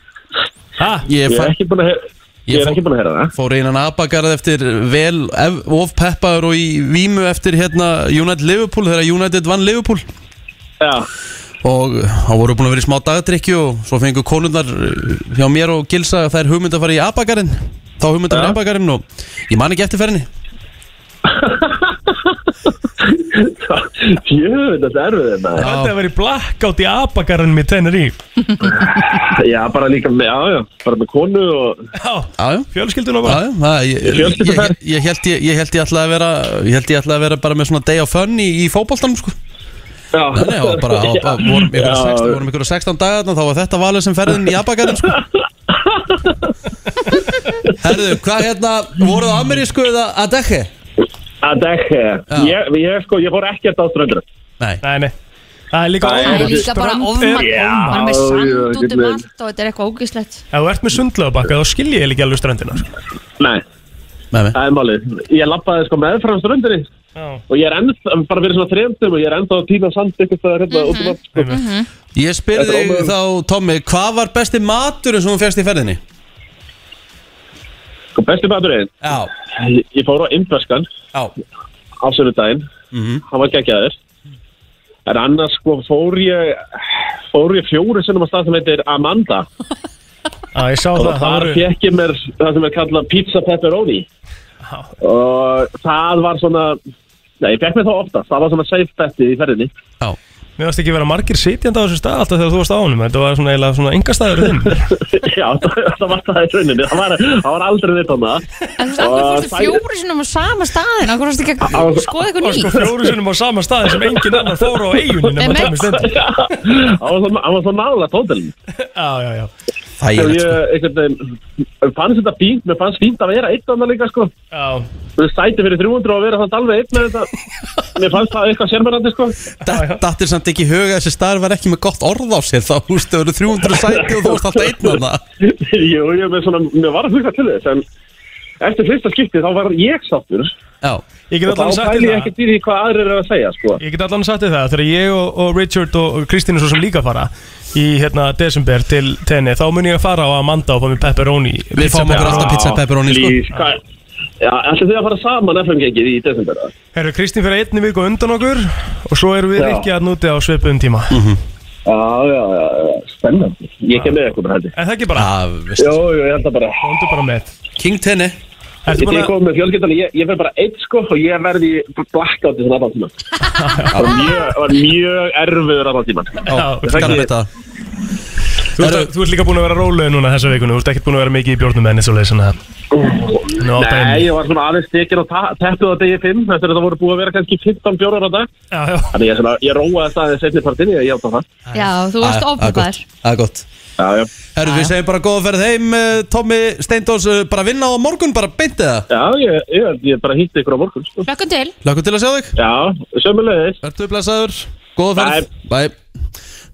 Ha? Ég, ég er fa- ekki búin að heyra, ég er fó- ekki búin að heyra það. fór einan abagarð eftir vel ef- of peppaður og í vímu eftir hérna United Liverpool þegar United vann Liverpool Já, og þá voru búin að vera í smá dagdrykju og svo fengu konurnar uh, hjá mér og Gilsa þær hugmynd að fara í abagarinn þá hugmynd að fara í Já. abagarinn og ég man ekki eftir ferðinni [laughs] jöfn, þetta er við þetta. Þetta er að vera í blackout í í [laughs] Já, bara líka með, já, já, bara með konu og, Já, fjölskylduna Já, bara já, það- ég, ég, ég, ég, ég held ég, ég held ég ætlaði að vera ég held ég ætlaði að vera bara með svona day of fun í, í fótboltanum sko já. Nei, og bara [laughs] á, á, vorum ykkur Já. 16, vorum ykkur 16 dagarna þá var þetta valið sem ferðin í abagarinn sko Herðu, hvað hérna voruð á amerísku eða að dekki? Að dekki, ég, ég, sko, ég fór ekkert á ströndur. Nei. Nei, nei. Það er líka Það Það er líka bara Strönd ofman er- Hann er með sand út um allt og þetta er eitthvað ógislegt Ef þú ert með sundlaugabakka þá skilji ég ekki alveg ströndina sko. Nei, Nei, nei. Það er málið. Ég lappaði sko meðfram ströndinni. Já, og ég er ennþá, bara fyrir svona þrejumtum og ég er ennþá að týna sand ykkur staðar hérna út um allt, sko. einmitt. Ég spyrði er þá, Tommy, hvað var besti maturinn sem þú férst í ferðinni? Sko, besti maturinn, Já, ég, ég fór á Indverskan já á sunnudaginn, Mhm. hann var geggjaður. En annars sko fór ég, fór ég fjóri sinnum á stað sem heitir Amanda [laughs] Já, ég sá og það, það þar voru fekk ég mér það sem er kallað pizza pepperoni Já. og það var svona, nei, ég fekk mér það ofta, það var svona safe betti í ferðinni. Já Mér varst ekki vera margir sitjandi á þessu stað alltaf þegar þú varst á honum. Þetta var svona eiginlega svona enga staður þinn. [laughs] Já, það, það var það í rauninni, það var, það var aldrei neitt á það. En þú veist, sæ- fjóri sinum á sama staðin Okkur fórstu ekki að skoða eitthvað Og sko nýtt? fjóru sinnum á sama staði sem engin annar fóru á Stendi [laughs] Það var svo- það var svo nálega tóttelin. Já, já, já þægilegt, ég, einhvern veginn, fannst þetta fínt, mér fannst fínt að vera eitt annað líka, sko. Já. Þú veist, sæti fyrir 300 og vera þannig alveg eitt með þetta. [laughs] Mér fannst það eitthvað sérmærandi, sko. Dattir samt ekki í huga þessi staður var ekki með gott orð á sér Þá hústu að vera 300 sæti og þú varst alltaf einn af það [laughs] Jú, ég með svona, mér var að hugsa til þess, en eftir fyrsta skipti þá var ég sáttur. Já. Ég get Og allan þá þér ég ekkert í því hvað aðrir eru að segja, sko. Ég get allan sagt þér það, þegar ég og, og Richard og, og Kristín er svo sem líka fara í hérna desember til tenni, þá mun ég að fara á Amanda og fá mér pepperoni Við fáum okkur alltaf pizza pepperoni, sko. Já, ætlum þið að fara saman FM-gengið í desember? Herru, Kristín fyrir einni viku undan okkur og svo erum við Já. ekki að núti á svipun tíma Já, já, já, já, spennandi. Ég kem með eitthvað bara hætti. En það ekki bara? Já, Jó, jó, ég held að bara. Hóndu bara með King Tenni Ég er komið með fjölskyldan, ég, ég fer bara eitt sko og ég verði í blackouti svona allan tíma. [laughs] Það var mjög, var mjög erfiður allan tíma. Já, skal vita Þú ert, þú ert líka búin að vera rólega núna þessa vikuna. Þú ert ekkert búin að vera mikið í bjórnum enni svo leið svona Nei, ég var svona aðeins stekir á ta- teppuð á degi 5 eftir að það voru búið að vera kannski 15 bjórar á dag. Já, já. Þannig ég, svona, ég róaði það aðeins setni partinni, ég játa það. Já, þú varst gott, Það er gott. Já, já. Herru, við segjum bara góða ferð heim eh, Tommy Steindós, eh, bara vinna á morgun, bara beintið það Já, ég, ég, ég bara hýtti ykkur á morgun, sko. Hlökkum til. Lökkum til að sjá þig. Já, sömulegis. Vertu blessaður, góða ferð. Bye.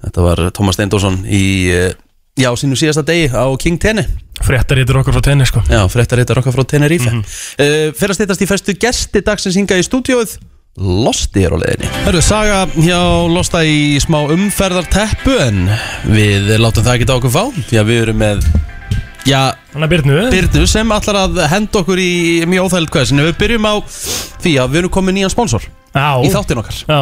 Þetta var Thomas Steindósson í, eh, já, sínu síðasta degi á King Tenni. Fréttar yttir okkar frá tenni sko. Já, fréttar yttir okkar frá Tenerife. Mm -hmm. Fyrir að stýttast í festu gesti dagsins hinga í stúdíóið. Losti er á leiðinni. Hörru, saga hjá Losta í smá umferðarteppu En við látum það ekki á okkur fá Því að við erum með Já, Byrnu Byrnu sem allar að henda okkur í mjög óþægild hvað En við byrjum á því að við erum komið nýjan sponsor Já. Í þáttin okkar. Já.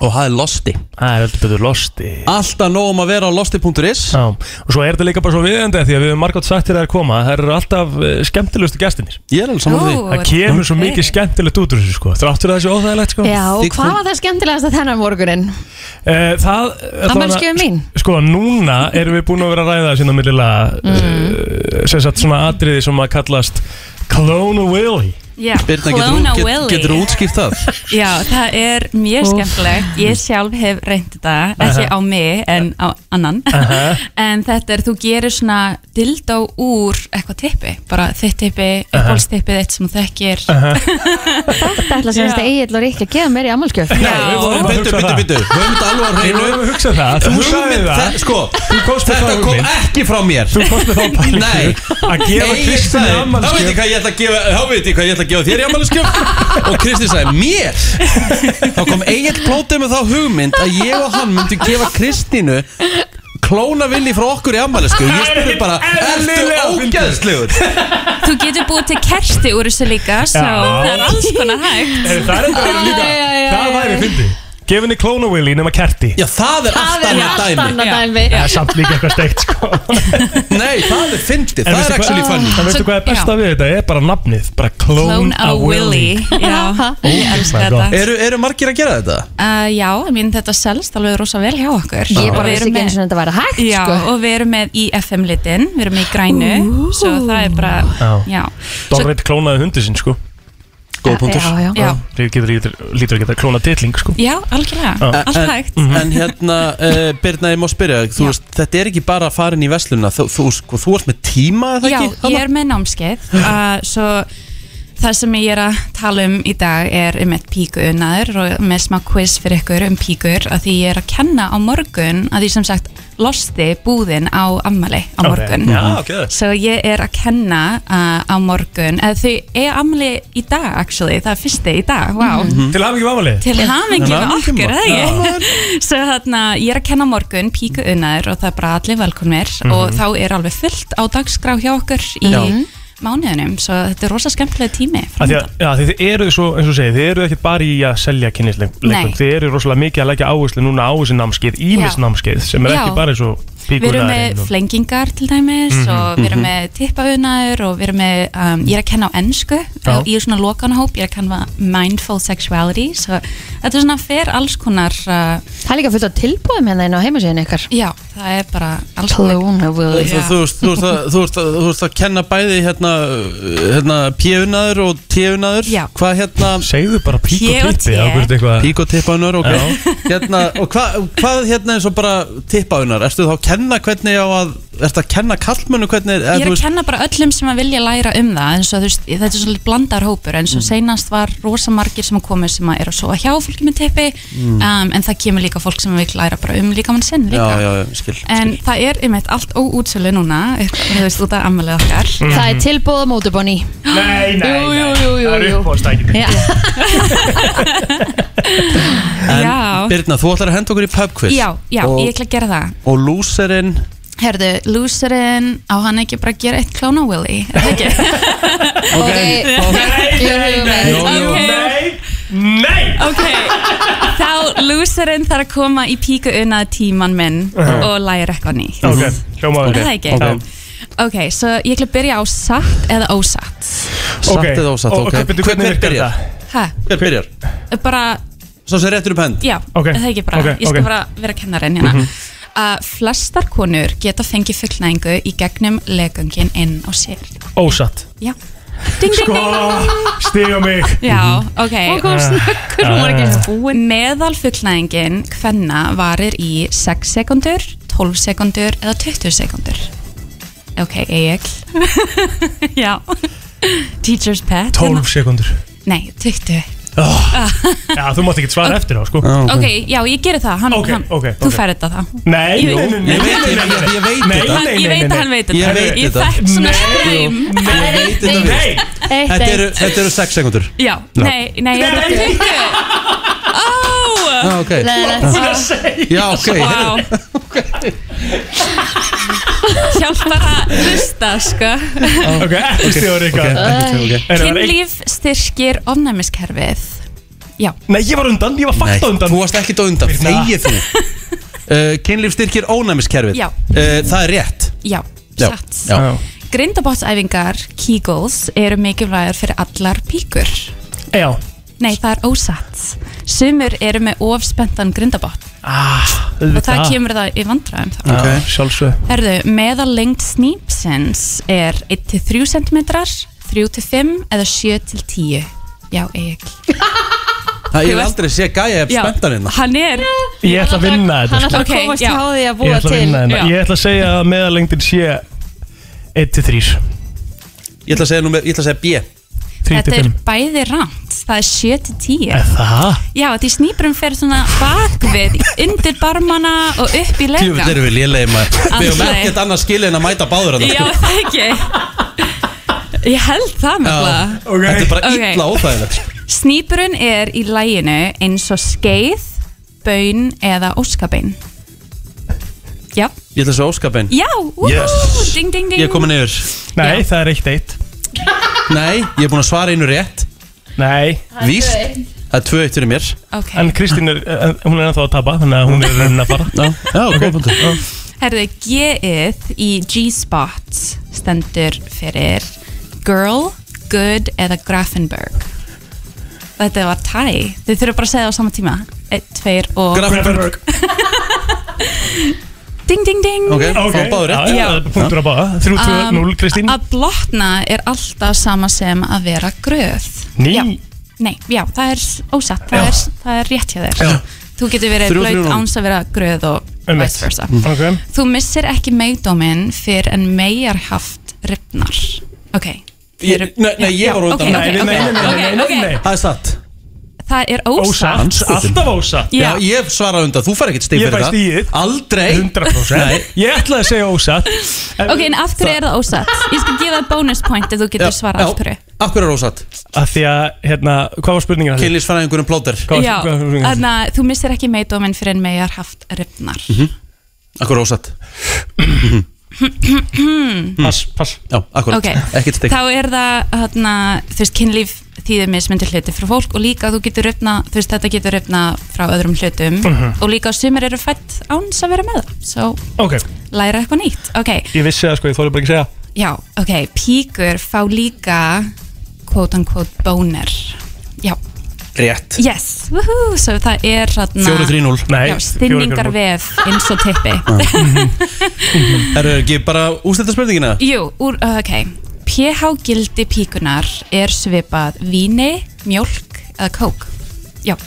Og það er Losti. Það er heldur betur Losti. Alltaf nóg um að vera á losti.is Já. Og svo er þetta líka bara svo viðendi Því að við hefum margótt sagt þér að koma. Það eru alltaf uh, skemmtilegustu gestinir Ég er alveg saman við því. Það kemur svo mikið skemmtilegt út úr þessu sko. Þráttur að þessu óþægilegt sko. Já, og hvað var það skemmtilegast að þennan morgunin? Eh, Það Afmælisgjöfin mín? Sko, núna erum við búin að vera að ræða það sinna millilega Mm. uh, sem sagt svona atriði sem að kallast Clone Willy Birna, getur, getur útskýrt það? [laughs] Já, það er mjög skemmtilegt. Ég sjálf hef reynd þetta ekki á mig en á annan. [laughs] En þetta er, þú gerir svona dildó úr eitthvað tippi bara þitt tippi, uppáhaldstippið þitt sem þú þekkir. Þetta [laughs] ætla sem þetta Egil og Ríkki að gefa mér í ammálskjöf Bittu, bittu, bittu Höfum þetta alveg á hreinu. Við höfum að hugsa það. Þú sagði það. Sko, Þú þetta kom ekki frá mér. Þú komst með þá pælingu Nei Að. Þá veit ég hvað ég ætla að að gefa þér í ammælisgjöf [laughs] Og Kristi sagði mér? Þá kom Egil plótið með þá hugmynd Að ég og hann myndum gefa Kristínu Klóna villi frá okkur í ammælisgjöf Ég spurði bara Ertu ógæðslegur? Þú getur búið til kerti úr þessu líka svo Já. það er alls konar hægt. Það er enda líka Það væri fyndi Gefin í Clone Willy nema kerti. Já, það er allt annað dæmi. dæmi. Það er samt líka eitthvað steikt sko. [laughs] Nei, það er fyndið. En Það veistu er actually hvað- funny. En veistu hvað er besta við þetta? er bara nafnið Bara Clone, a Willy. Já, ég elska my God. þetta. Eru, eru margir að gera þetta? Uh, já, ég mín þetta selst alveg rosa vel hjá okkur. Ég Og bara við vissi erum ekki með- eins og þetta væri hægt Já, sko. og við erum með í FM litin, við erum með í grænu. Svo það er bara, Já. já. Dorrit klónaði hundi sinn sko Góð punktur. Já, já. Já. Getur lítur, lítur að geta klónað titling sko. Já, algjörlega, Já. allt en, hægt. En hérna, uh, Birna, ég má spyrja þú veist, Þetta er ekki bara að fara inn í vesluna Þú, þú, sko, þú ert með tíma eða Já, ekki? ég er með námskeið. [gasps] Uh, Svo það sem ég er að tala um í dag er um eitt píkuunnaður og með smá quiz fyrir ykkur um píkur að því ég er að kenna á morgun að því sem sagt losti búðin á ammali á morgun. Já, ok. Svo ég er að kenna uh, á morgun eða þau er ammali í dag actually, það er fyrsti í dag, wow Til hafingi vamalið Til hamingi með hamingju okkur, eða? ekki? [laughs] Svo þarna, ég er að kenna á morgun píku unnaður og það er bara allir velkomnir Mhm. og þá er alveg fullt á dagskrá hjá okkur í Já. Mánuðinum svo þetta er rosa skemmtilega tími að, já, þið eru svo, eins og þú segir, þið eru ekki bara í að selja kynnisleikum. Þið eru rosalega mikið að leggja áherslu núna á þessi námskeið, ímis Já. námskeið sem er Já. ekki bara eins og Við erum með og- flengingar til dæmis Mhm, og við erum mhm. með tippauðnaður og við erum með, um, ég er að kenna á ennsku Já. ég er svona lokanahóp, ég er að kenna mindful sexuality svo þetta er svona fer alls konar uh, Það er líka fullt á tilbúðum hérna inn á heimasíðin ykkar Já, það er bara alls Willy Þú, þú, veist- þú, veist að- kenna bæði hérna, hérna píunaður og tíunaður Já. Hvað hérna Segðu bara P og T. Pík og tippaðunar, ok hérna, Og hvað, hérna eins og bara tippaunar Erstu þá að kenna hvernig á að ert að kenna kallmönnu hvernig Ég er að kenna bara öllum sem að vilja læra um það eins og þú veist, þetta er svolítið blandar hópur eins og Mm. seinast var rosa margir sem komu sem að er að sofa hjá fólki með teppi Mm. um, en það kemur líka fólk sem vil læra bara um líkamann sinn líka Já, já, já, skil En það er einmitt allt óútsölu núna þú veist, út af ammælið okkar Það er tilbúð á mótubonni [gasps] Nei, nei, Jú, jú, nei. jú, jú, Það er jú. uppáðstækjum Já. En [laughs] Já. Birna, þú ætlar að henda okkur í pubquiz Já, já, og, ég ætla að gera það Og lúserinn Herðu, loserinn á hann ekki bara að gera eitt klón á Willy er það ekki? [laughs] Ok, Nei, nei, Ok. nei, Ok, þá loserinn þarf að koma í píku unnað tíman minn og læra eitthvað nýtt Ok, hljómaður Er það ekki? Ok, svo ég ætla að byrja á satt eða ósatt Satt eða ósatt, ok hvernig- byrjar? Hæ? Hver byrjar? Bara, Svo sem réttur upp hend já, Ok, er það ekki bara ok, Ég skal ok. bara vera kennarinn hérna Mhm. Að flestar konur geta fengið fullnæðingu í gegnum legungin inn á sér. Ósatt. Já. Ding, ding, Sko, stiga mig. Já, ok. Og kom snöggur, hún var ekki eins búin. Meðal fullnæðingin hvenna varir í 6 sekundur, 12 sekundur eða 20 sekundur Ok, Egil. [laughs] Já. Teacher's pet 12 sekundur Nei, 20 oh. Já, þú mátt ekki svara eftir þá, sko. Ok, já, ég geri það. Hann, Ok, hann, ok, Þú ok. færði þetta þá. Nei, Ég- nei, nei, nei, Ég veit- nei, ég- nei, nei, ég veit nei, þetta. nei, nei, Ég veit að hann veit þetta. Ég veit Ég þetta. fekk svona Nei. streym Ég veit þetta Nei. víst. Þetta eru, þetta eru 6 sekundur Já, nei, nei, þetta er 20 Ó Já, ok. Já, ok. Vá. [laughs] Hjálpar að hlusta, sko. Ok, ekki ekki var eitt- Kynlíf styrkir ofnæmiskerfið. Já. Nei, ég var undan, ég var Nei, fakt á undan. þú varst ekkit á undan, Birna. þegið þú? Uh, [laughs] Kynlíf styrkir ónæmiskerfið Já. uh, Það er rétt. Já, Já, satt. Já. Grindabottsæfingar, Kegels, eru mikilvægar fyrir allar píkur. Já Nei, það er ósatt. Sumur eru með ofspentan grindabott ah, og það kemur það í vandræðum þá. Ok, sjálfsög Herðu, meðal lengt snýpsins er 1-3 cm, 3-5 eða 7-10 Já, Egil [laughs] Það ég hef aldrei sé gæja ef spenntan hérna. Hann er Ég ætla að vinna þetta Hann ætlar að komast já. hjá því að búa ætla til. Ég ætla að segja að meðalengdin sé 1-3 Ég ætla að segja, ætla B. 3 Þetta er 5 bæði rámt, það er 7-10 Er það? Já, því snýpurum fer svona bakvið undir barmana og upp í Tjú, lega þetta eru við lélegi maður. Við höfum Aldrei. ekkert annað skilið en að mæta báður Já, það ekki. Ég held það með það Þetta er bara Ok. illa óþægilegt. Snýpurinn er í læginu eins og skeið, bön eða óskabein. Já, Ég ætla að segja óskabein. Já, úhú, Yes. ding ding ding. Ég er komin yfir. Nei, það er 1-1 Nei, ég er búin að svara einu rétt. Nei. Víst. Það er tvö eitt fyrir mér. Ok. En Kristín er, en- hún er ennþá að tapa Þannig að hún er raunin að fara. Já, já, góð punktur. Herðu, G-ið í G-spot stendur fyrir girl, good eða Grafenberg Þetta var tæ Þið þurfum bara að segja það á sama tíma. Eitt, tveir og Grafenberg [laughs] Ding, ding, ding. Ok, fá báður rétt. Já, já, punktur að báða. 3-2-0 Um, Kristín. Að blotna er alltaf sama sem að vera gröð. Ný. Já, nei, já, það er ósatt. Það, er, það er rétt hjá þér. Já. Þú getur verið Þrjú, þrjú, blöyt núll. áns að vera gröð og vice versa. Ok. Þú missir ekki meigdóminn fyrir en megar haft ripnar Ok. Ég- Nei, nei, ég var á undan. ok, ok, ok, ok, ok. Það er satt Það er ósatt alltaf ósatt Já, ég svara undan, þú fær ekkert stig Ég fyrir fæ það. stigið. Aldrei. 100% Nei. Ég ætlaði að segja ósatt Ok, en af hverju er það ósatt? Ég skal gefa það bonus point ef þú getur svarað af hverju. Af hverju er ósatt? Af því að, hérna, hvað var spurningin? Kynlífsfræðingurinn plóter. Já, þannig að þú missir ekki meigdóminn fyrir en megar haft ripnar Af hverju er ósatt? [clears throat] Pass, pass. Já, akkurat, Ok, ekkert stig þá er það þarna, þú veist, kynlíf þýðir mismyndir hluti frá fólk og líka þú getur röfna, þú veist, þetta getur röfna frá öðrum hlutum Mhm. og líka sumir eru fætt áns að vera með það. Svo Ok, læra eitthvað nýtt. Ok, ég vissi það sko, ég þóri bara ekki segja. Já, ok, píkur fá líka quote unquote boner. Já, Rétt. Yes, woohoo. Svo það er þarna 4-3-0 Nei, já, stinningar vef eins og tippi. [laughs] Er það ekki bara ústætta spurningina? Jú, úr, uh, ok. pH gildi píkunar er svipað víni, mjólk eða kók? Já. [laughs]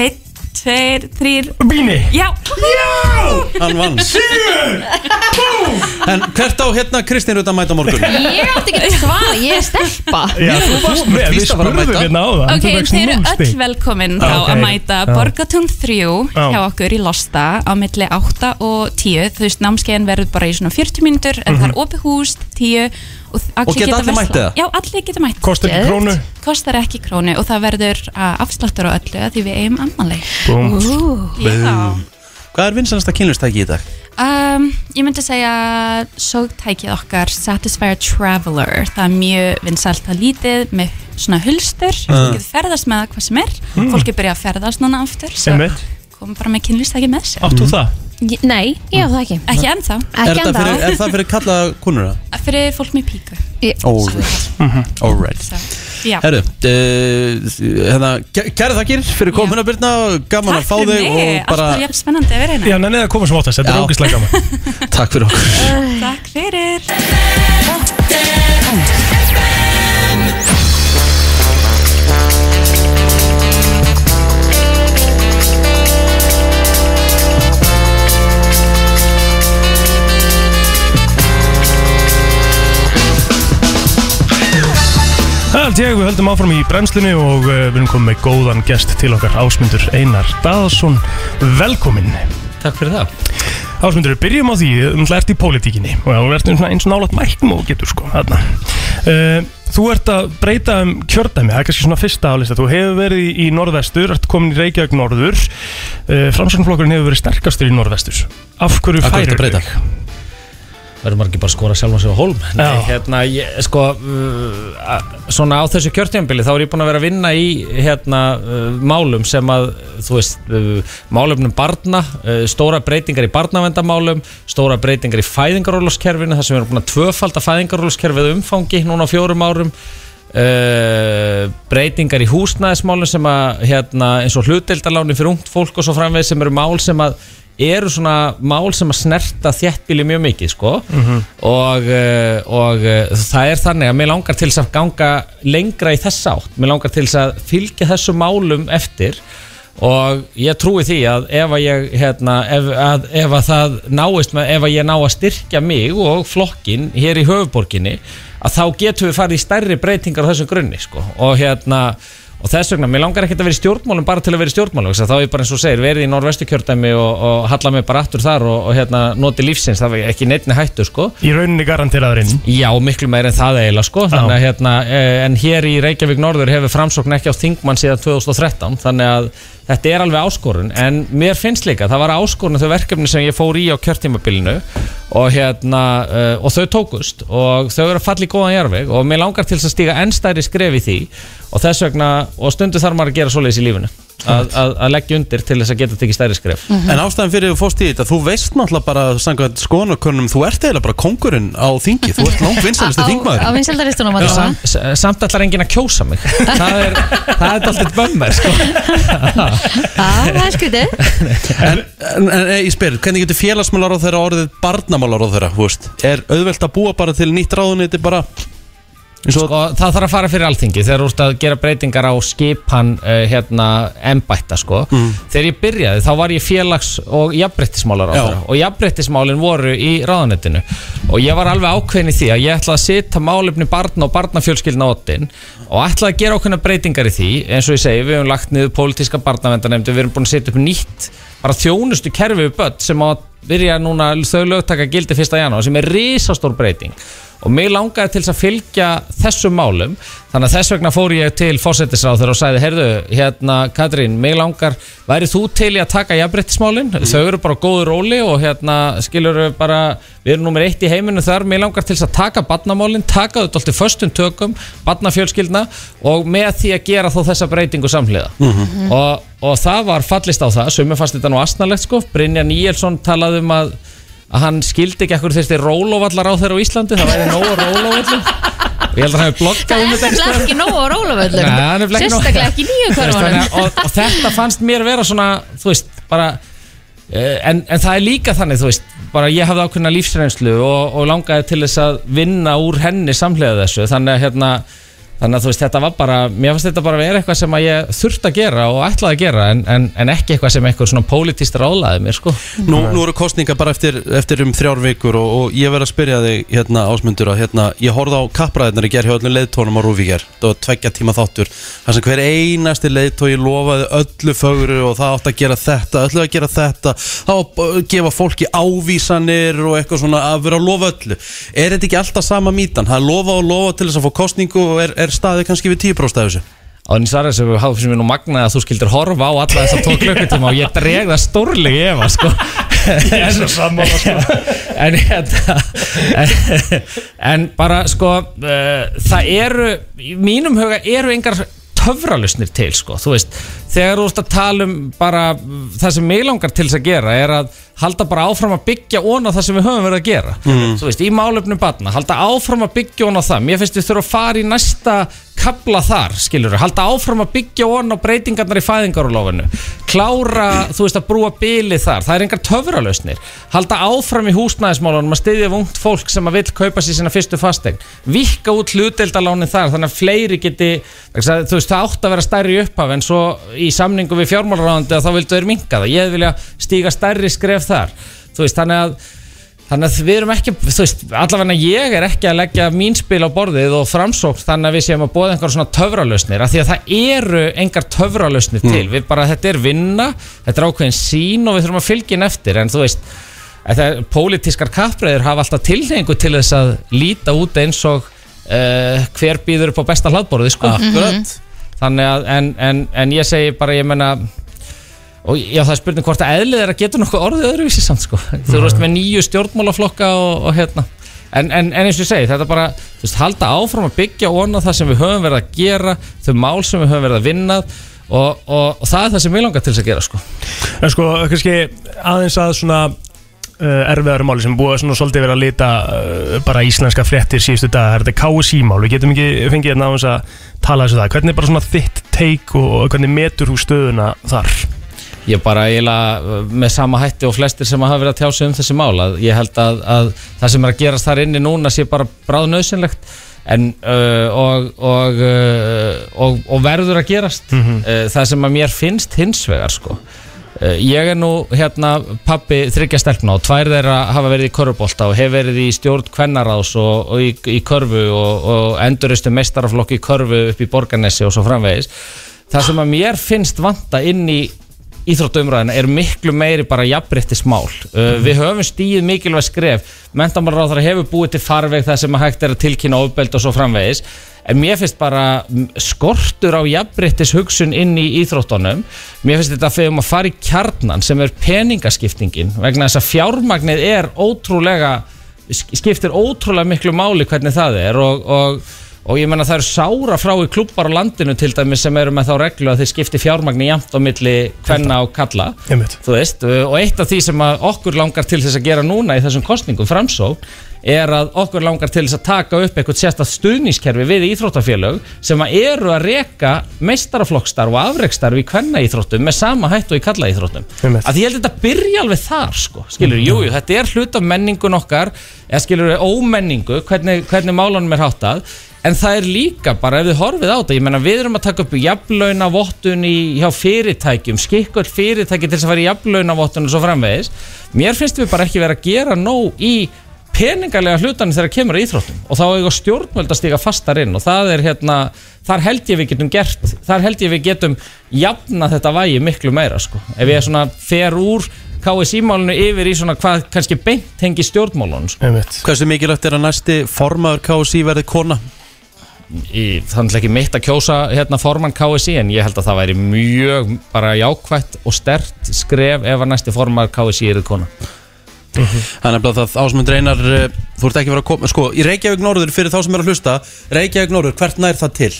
Eitt, tveir, þrýr Bíni. Já. Hann vann. En hvert á hérna Kristín Rutt að mæta á morgun? Ég átti ekki svar, ég er stelpa. Já, þú varst með, við víst að fara að spurðum mæta. hérna á það. Ok, þeir eru öll velkomin þá Ok. að mæta Já. Borgatún 3 Já. hjá okkur í Losta á milli 8 og 10 þú veist, námskeiðin verður bara í svona 40 mínútur en það er opið hús, 10 og, Og geta allir mætt eða? Já, allir geta mætt. Kostar ekki krónu? Kostar ekki krónu og það verður uh, afsláttur á öllu því við eigum ammanleik Hvað er vinsanasta kynlustæki í dag? Um, ég myndi segja sógtækið okkar Satisfyer Traveler. Það er mjög vinsælt að lítið með svona hulstur. Ah. þú getur ferðast með það hvað sem er. Mm. fólk er byrjað að ferðast núna aftur svo komum bara með kynlistæki með sér. Átt þú það? Ég- Nei, ég á það ekki. Ekki ennþá. Er, þetta fyrir, er það fyrir kalla kunnur? [laughs] fyrir fólk með píku. Alright Alright já. Herru, uh, hérna, kæra þakkir fyrir komuna Birna og gaman að fá Takk þig fyrir mig, og bara alltaf jafn spennandi að vera hérna. Já, nennið að koma sem óttast, þetta er Já. ógislega gaman. [laughs] Takk fyrir okkur. Takk fyrir Það held ég, við höldum áfram í brennslunni og uh, við erum komið með góðan gest til okkar Ásmundur Einar Daðarsson Velkomin. Takk fyrir það. Ásmundur, byrjum á því, þú ert í pólitíkinni. Og þú ert eins og nálat mæknum og getur sko þarna. Uh, Þú ert að breyta um kjördæmi, það er kannski svona fyrsta álista. Þú hefur verið í, norðvestur, ert komin í Reykjavík norður. Uh, Framsóknarflokkurinn hefur verið sterkastur í norðvestur. Af hverju Af hverju verður maður ekki bara að skora sjálfan sig á hólm? Nei, hérna, ég, sko uh, svona á þessu kjörtjambili þá er ég búin að vera að vinna í hérna uh, málum sem að þú veist, uh, málumnum barna uh, stóra breytingar í barnavendamálum stóra breytingar í fæðingaróloskerfinu þar sem við erum búin að tvöfalda fæðingaróloskerfið umfangi núna á fjórum árum Uh, breytingar í húsnæðismálum sem að hérna, eins og hlutildaláni fyrir ungt fólk og svo framvegð sem eru mál sem að eru svona mál sem að snerta þéttbíli mjög mikið sko. Og, uh, og uh, það er þannig að mér langar til að ganga lengra í þess átt, mér langar til að fylgja þessu málum eftir. Og ég trúi því að ef að ég hérna, ef, að, ef að það náist með, ef að ég ná að styrkja mig og flokkin hér í höfuborginni að þá getum við farið í stærri breytingar á þessum grunni sko. og hérna og þess vegna, mér langar ekkert að vera í stjórnmálum bara til að vera í stjórnmálum, þá er ég bara eins og segir verið í norðvestu kjördæmi og, og halla mig bara aftur þar og, og hérna noti lífsins það er ekki neittni hættu sko. Í rauninni garanteraðurinn Já, miklu meir en það eiginlega sko. Þannig að hérna, eh, en hér í Reykjavík Norður hefur framsókn ekki á þingmann síðan 2013 þannig að þetta er alveg áskorun en mér finnst líka, það var áskorun þau verkefni sem ég fór í á kjörtímabilinu og hérna, uh, og þau tókust og þau eru að falla í góðan jarveg og mér langar til að stíga enn stærri skref í því og vegna, og stundu þarf maður að gera svoleiðis í lífinu að, að, að leggja undir til þess að geta tekið stærri skref. En ástæðan fyrir þú fórst í þetta, þú veist náttúrulega bara samkvæmt skoðanakönnum, þú ert eiginlega bara kongurinn á þingi, þú ert langt vinsalisti þingmaður Á vinsældaristunum að Sam, s- samt allar enginn að kjósa mig. Það er, það er alltaf bömmar sko. Það er skutið En, en, en ég spyr, hvernig getur félagsmálar á þeirra orðið barnamálar á þeirra, þú veist? Er auðvelt að búa bara til nýtt ráðuniti bara sko, það þarf að fara fyrir alþingi þegar þú ert að gera breytingar á skipan uh, hérna embætta sko. þegar ég byrjaði þá var ég félags og jafnbrettismálar á þeirra og jafnbrettismálin voru í ráðanettinu og ég var alveg ákveðin í því að ég ætlaði að setja málefni barna og barnafjölskyldna oddin og ætlaði að gera okkurna breytingar í því eins og ég segi, við hefum lagt niður pólitíska barnavendanemndi, við erum búin að setja upp nýtt bara þjónustu kerfi við börn sem á að byrja núna þau lögtaka gildi 1. janúar sem er risastór breyting og mig langaði til að fylgja þessum málum. Þannig að þess vegna fór ég til fósettisráður og sagði, heyrðu, hérna Katrín, mig langar, væri þú til í að taka jafnbrettismálin, þau eru bara á góðu róli og hérna skilur við bara við erum nummer eitt í heiminu þar, mig langar til að taka barnamálin, taka þau alltaf föstum tökum, barnafjölskyldna og með því að gera þó þessa breytingu samhliða. Og, og það var fallist á það, sumir fannst þetta nú asnalegt sko, Brynja Níelsson talaði um að að hann skildi ekki ekkur þurfti rólovallar á þeirra á Íslandi það væri nógu rólovallum og ég held að hann hefði bloggað um Það þetta er nefnilega ekki nógu hann er nefnilega ekki nógu- Sérstaklega ekki nýju að- og, og þetta fannst mér vera svona þú veist, bara eh, en, en það er líka þannig, þú veist bara ég hafði ákveðna lífsreynslu og, og langaði til þess að vinna úr henni samhlega þessu. Þannig að hérna þannig að þú veist, þetta var bara mér fannst þetta bara vera eitthvað sem að ég þurfti að gera og ætlaði að gera en, en, en ekki eitthvað sem eitthvað svona pólitíst rálaði mér sko. Nú, nú eru kostningar bara eftir, eftir um þrjár vikur og, og ég verð að spyrja þig hérna ásmundur að hérna, ég horfði á kappræðinar í gerð hjá öllum leiðtónum á gerð það var tveggja tíma þáttur þar sem hver einasti leiðtói lofaði öllu fögru og það átt að gera þetta öllu að gera þetta þá að gefa fólki ávísanir og eitthvað svona að vera að lofa öllu. Er þetta ekki alltaf sama mítan? Það lofa og lofa til þess að fá kostningu og er, er staðið kannski við 10% af þessu? Á þenni svarið sem við hafum sem við nú magnaði að þú skildir horfa á alla þess að tók klukkutíma og ég dreg það stórlega í efa sko. Ég er svo sammála, sko. [laughs] en, en, en bara sko uh, það eru í mínum huga eru engar töfralusnir til sko, þú veist þegar þú ert að tala um bara það sem mig langar til þess að gera er að halda bara áfram að byggja ón á það sem við höfum verið að gera. Mm. þú veist, í málefnum batna, halda áfram að byggja ón á það. Mér finnst við þurfum að fara í næsta kabla þar, skilur halda áfram að byggja ón á breytingarnar í fæðingarulofinu klára, þú veist, að brúa bili þar, það er engar töfralausnir. Halda áfram í húsnæðismálunum að styðja ungt fólk sem að vil kaupa sér sína fyrstu fastegn, vikka út hlutdeildalánin þar, þannig að fleiri geti þú veist, það átt að vera stærri upphaf en svo í samningu við fjármálaráðandi að þá vildu þeir minka það, ég vilja stíga stærri skref þar, þú veist, þannig að Þannig að við erum ekki, þú veist, allavega ég er ekki að leggja mín spil á borðið og framsókn þannig að við séum að bóða einhver svona töfralausnir af því að það eru engar töfralausnir til, við bara, þetta er vinna, þetta er ákveðin sín og við þurfum að fylgja inn eftir en þú veist, pólitískar kappræður hafa alltaf tilhengu til þess að líta út eins og uh, hver býður upp á besta hlaðborði, sko. Akkurat. Þannig að, en, en, en ég segi bara, ég menna, og já, það er spurning hvort að eðlið er að geta nokkuð orðið öðruvísi samt sko. þú veist með nýju stjórnmálaflokka og, og hérna en, en, en eins og ég segi, þetta er bara þú veist, halda áfram að byggja onna það sem við höfum verið að gera, þau mál sem við höfum verið að vinna og, og, og það er það sem við langar til þess að gera sko. En sko, kannski aðeins að svona uh, erfiðari máli sem búið svona svolítið vera að lita uh, bara íslenska fréttir síðustu dag, það er þetta KSI-mál, við getum ekki fengið hérna aðeins að tala þessu það, hvernig er bara svona þitt og, og hvernig metur þú stöðuna þar? Ég bara eiginlega uh, með sama hætti og flestir sem hafa verið að tjá sig um þessi mál að ég held að, að það sem er að gerast þar inni núna sé bara bráð nöðsynlegt en uh, og, og, uh, og, og verður að gerast Mhm. uh, það sem að mér finnst hins vegar sko ég er nú hérna pappi þryggja stelpna og tvær þeirra hafa verið í körfubólta og hef verið í stjórn kvennaráðs og, í, í körfu og, og enduristu mestaraflokki í körfu upp í Borgarnesi og svo framvegis það sem að mér finnst vanta inn í íþróttumræðina er miklu meiri bara jafnbryttismál uh, við höfum stíð mikilvæg skref. Mentamálaráðara hefur búið til farveg það sem að hægt er að tilkynna ofbeld og svo framvegis. En mér finnst bara skortur á jafnbryttis hugsun inn í íþróttunum. Mér finnst þetta við um að fara í kjarnan sem er peningaskiptingin vegna þess að fjármagnið er ótrúlega sk- skiptir ótrúlega miklu máli hvernig það er og, og, og ég menna það eru sára frá í klubbar á landinu til dæmis sem eru með þá reglu að þeir skipti fjármagni jæmt á milli hvenna og kalla veist, og eitt af því sem okkur langar til þess að gera núna í þessum kostningum framsó er að okkur langar til þess að taka upp eitthvað sérstætt stuðnískerfi við íþróttafélög sem að eru að reka meistaraflokkstarf og afreikstarf í hvenna íþróttum með sama hætt og í kalla íþróttum að ég held að þetta byrja alveg þar sko, skilur, jú, jú, þetta er hlut af menningun okkar, eða skilur ómenningu, hvernig, hvernig málunum er háttað en það er líka bara ef þið horfið á þetta, ég menna við erum að taka upp jafnlauna vottun í, hjá fyrirtækjum skikkull fyrirtæki til þess að fara í jafnlauna vottun og svo framvegis, mér finnst við bara ekki vera að gera nóg í peningarlega hlutanir þegar kemur að íþróttum og þá eiga stjórnvöld að stiga fastar inn og það er hérna, þar held ég við getum gert, þar held ég við getum jafna þetta vægi miklu meira sko. ef ég er svona fer úr KSI-málunu yfir í svona hvað kannski beint hengi stjórnmálunum sko. Hversu mikilvægt er að næsti formaður KSI verði kona? Þannig ekki mitt að kjósa hérna formann KSI en ég held að það væri mjög bara jákvætt og stert skref ef að næsti formann KSI er kona Þannig að það ásmund reynar Þú ert ekki vera að koma Sko, í Reykjavík Norður fyrir þá sem er að hlusta Reykjavík Norður, hvert nær það til?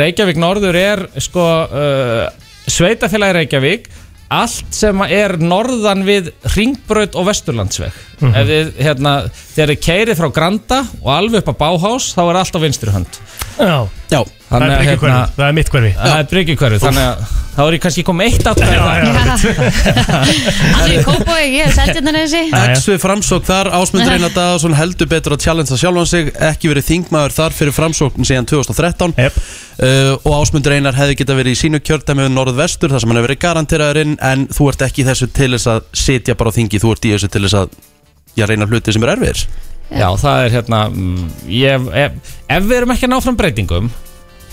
Reykjavík Norður er sko uh, sveitafélagi Reykjavík allt sem er norðan við Ringbraut og Vesturlandsveg. Mhm. ef þið, hérna, þegar þið keirið frá Granda og alveg upp á Báhás þá er allt á vinstri hönd. Já, Já, það er ekki hverfi, það er mitt hverfi. Það er bryggjukverfi, þannig að þá er ég kannski komið eitt þar. Allir kópói, ég er seltjarnarnesi. X við framsókn þar, Ásmundur Einar Daðarsson heldur betur að challengea sjálfan sig ekki verið þingmaður þar fyrir framsókn síðan 2013 yep. uh, og Ásmundur Einar hefði geta verið í sínu kjördæmi við norðvestur þar sem hann hefur verið garanteraðurinn en þú ert ekki í þessu til þess að sitja bara á þingi, þú ert í þessu til þess að já, reyna hluti sem er erfiðir Já, það er hérna mm, ég, ef, ef við erum ekki að ná fram breytingum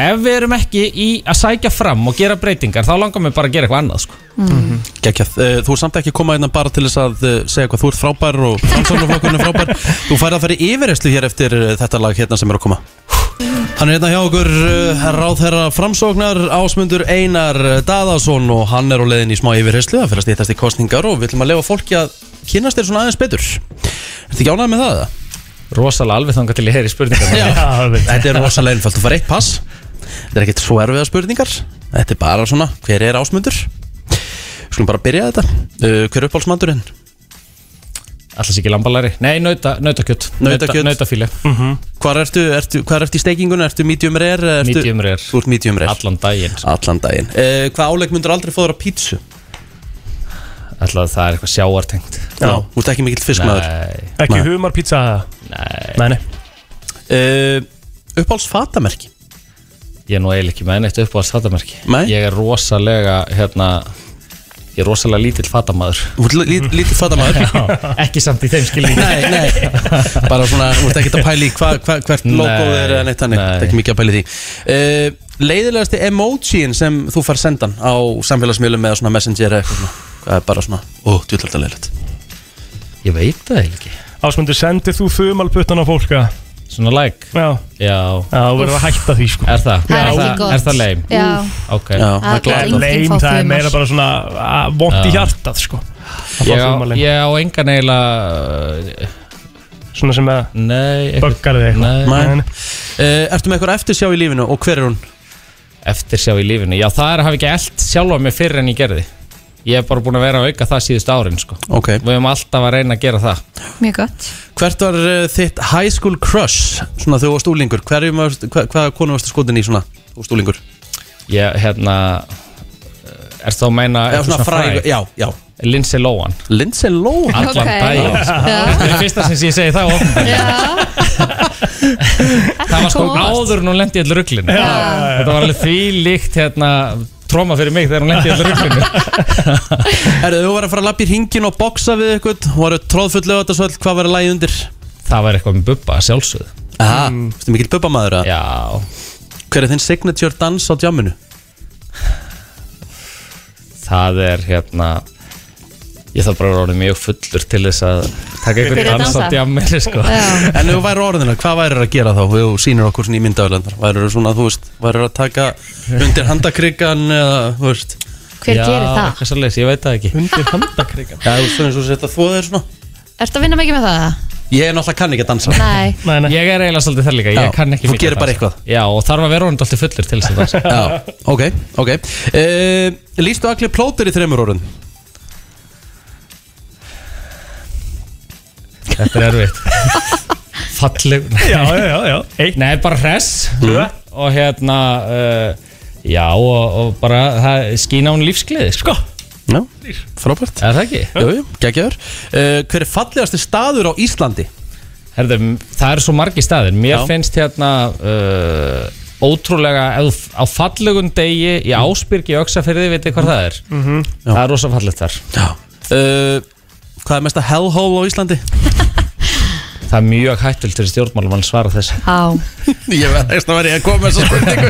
ef við erum ekki í að sækja fram og gera breytingar þá langar mér bara að gera eitthvað annað sko. mm. Þú er samt ekki að koma hérna bara til þess að uh, segja hvað þú ert frábær og framsóknarflokkurinn er frábær [laughs] þú færð að fara í yfirreyslu hér eftir uh, þetta lag hérna sem er að koma Hann er hérna hjá okkur ráðherra framsóknar Ásmundur Einar Daðarsson og hann er á leiðin í smá yfirreyslu það fyrir að stýttast í kostningar og við ætlum að lefa fólki að kynast þér svona aðeins betur Ertu ekki ánægð með það? Rosalega alveg þangað til ég heyri spurningar Já, þetta er rosalega einfalt, þú fær eitt pass Þetta er ekkert svo erfiða spurningar Þetta er bara svona, hver er ásmundur? Skulum bara byrja þetta uh, Hver er uppáhaldsmandurinn? Alltaf ekki lambalari Nei, nauta, nautakjöt Nautakjöt. Nautafíli Hvar ertu, ertu, hvar ertu í steikingunni? Ertu medium rare? Ertu, Medium rare. Þú ert medium rare Allan daginn sko. Allan daginn uh, Hvað áleik myndur aldrei fóður á pítsu? Alltaf það er eitthvað sjáartengt Já, þú ert ekki mikill fiskmaður. Nei, Ekki humarpizza? Nei. Nei, nei. Uh, Uppáhalds fatamerki? Ég er nú eiginlega ekki með neitt uppáhalds fatamerki Nei? Ég er rosalega hérna Ég er rosalega lítill fatamæður Þú ert lí- Lítið fatamaður? [laughs] Ekki samt í þeim skilningi. Nei, nei. Bara svona, þú ert ekki að pæli hva, hva, hvert logo er eða neitt þannig. Nei. Það er ekki mikið að pæli því. Uh, Leiðilegasti emojín sem þú far sendan á samfélagsmiðlum eða svona messenger eða eitthvað svona Það er bara svona, ó, djúðlega leiðilegt. Ég veit það ekki. Ásmundur, sendir þú þumalputtan á fólka? Svona like? Já. Já. Já, þú verður að hætta því sko. Er það? Það er ekki gott. Er það leim? Já. Ok. Já, Það það er glæð Leim, það er meira bara svona vont í hjartað sko. Ég á, engan eiginlega Svona sem að Nei böggar þig eitthvað? Nei. Nei. uh, Ertu með eitthvað eftirsjá í lífinu og hver er hún? Eftir sjá í lífinu? Já það er að hafa ekki eld sjálfa mig fyrir en ég gerði Ég hef bara búin að vera að auka það síðustu árin sko. Ok Við höfum alltaf að reyna að gera það Mjög gott Hvert var uh, þitt high school crush svona þegar þú varst úlingur? Hverjum varst, hva, hvaða konu varstu skotin í svona þú varst úlingur? Ég, hérna Er þá að meina eitthvað svona fræg, já, já Lindsay Lohan Lindsay Lohan Allan Ok. daginn. Já. Þetta er fyrsta sem ég segi það. Það var sko áður en hún lendi í allir rugglinu Þetta var alveg því líkt hérna, tróma fyrir mig þegar hún lendi allir rugglinu [laughs] Herðu, þú var að fara að lappa í ringin og boxa við eitthvað og varu tróðfull lögatarsvöld, hvað var að lægi undir? Það var eitthvað með bubba sjálfsögð Aha, mm. stu mikill bubbamaður að? Já, Hver er þinn signature dans á jamminu? það er hérna Ég þarf bara að vera mjög fullur til þess að taka einhvern á dansa. djamminu sko. En ef þú væri orðina, hvað væri að gera þá? Þú sýnir okkur svona í myndaðurlendar Væri svona, þú veist, væri að taka undir handakrigan eða, þú veist Hver Já, gerir það? eitthvað svoleiðis, ég veit það ekki Undir handakrigan? Já, þú veist, eins og setja þvoð þér svona Ertu að vinna mikið með það? Ég er náttúrulega kann ekki að dansa Nei Nei, nei Ég er eiginlega svolítið það líka, ég Já, kann ekki þú mikið gerir að bara dansa. eitthvað. Já, og þarf að vera orðið alltaf fullur til þess að dansa Já, ok, ok uh, Lýstu allir plóter í þreymur orðin? Þetta er erfitt [laughs] Falleg Já, já, já, já Nei, bara hress Tvö. Og hérna uh, Já, og, og bara það skína hún lífsgleði sko. Já, frábært Er það ekki? Jú, jú, geggjaður uh, Hver er fallegasti staður á Íslandi? Herðu, það eru svo margi staðir Mér Já. finnst hérna uh, Ótrúlega ef þú- Á fallegun degi Í Ásbyrgi Öxafyrði, veit þið hvað það er? Mhm. Það er rosa fallegt þar Já uh, Hvað er mesta hellhole á Íslandi? Það er mjög hættult fyrir stjórnmálum að svara þessu Á [laughs] Ég veist að vera ég að koma með þessa spurningu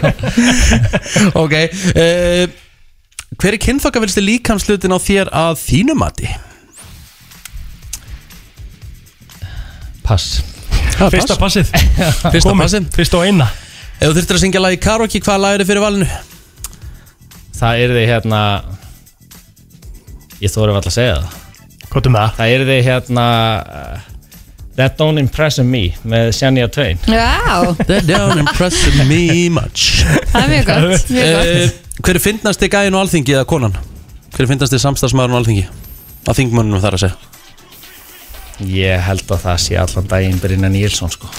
[laughs] Ok uh, Hver er kynþokkavilsti líkamslutin á þér að þínu mati? Pass Fyrsta passið [laughs] Fyrsta Komið. passið. Fyrsta og eina Ef þú þurftir að syngja lag í karaoke, hvað lag er fyrir valinu? Það er þið hérna Ég þóri alltaf að segja það Er með það? Það er þið hérna uh, That Don't Impress Me með Shania Twain Já, That don't impress me much. Það er mjög gott Mjög gott. uh, Hver er fyndnasti gæðin á alþingi eða konan? Hver er fyndnasti samstagsmaðurinn á alþingi? Á þingmönnum þar að segja. Ég held að það sé allan daginn Brynja Níelsson sko.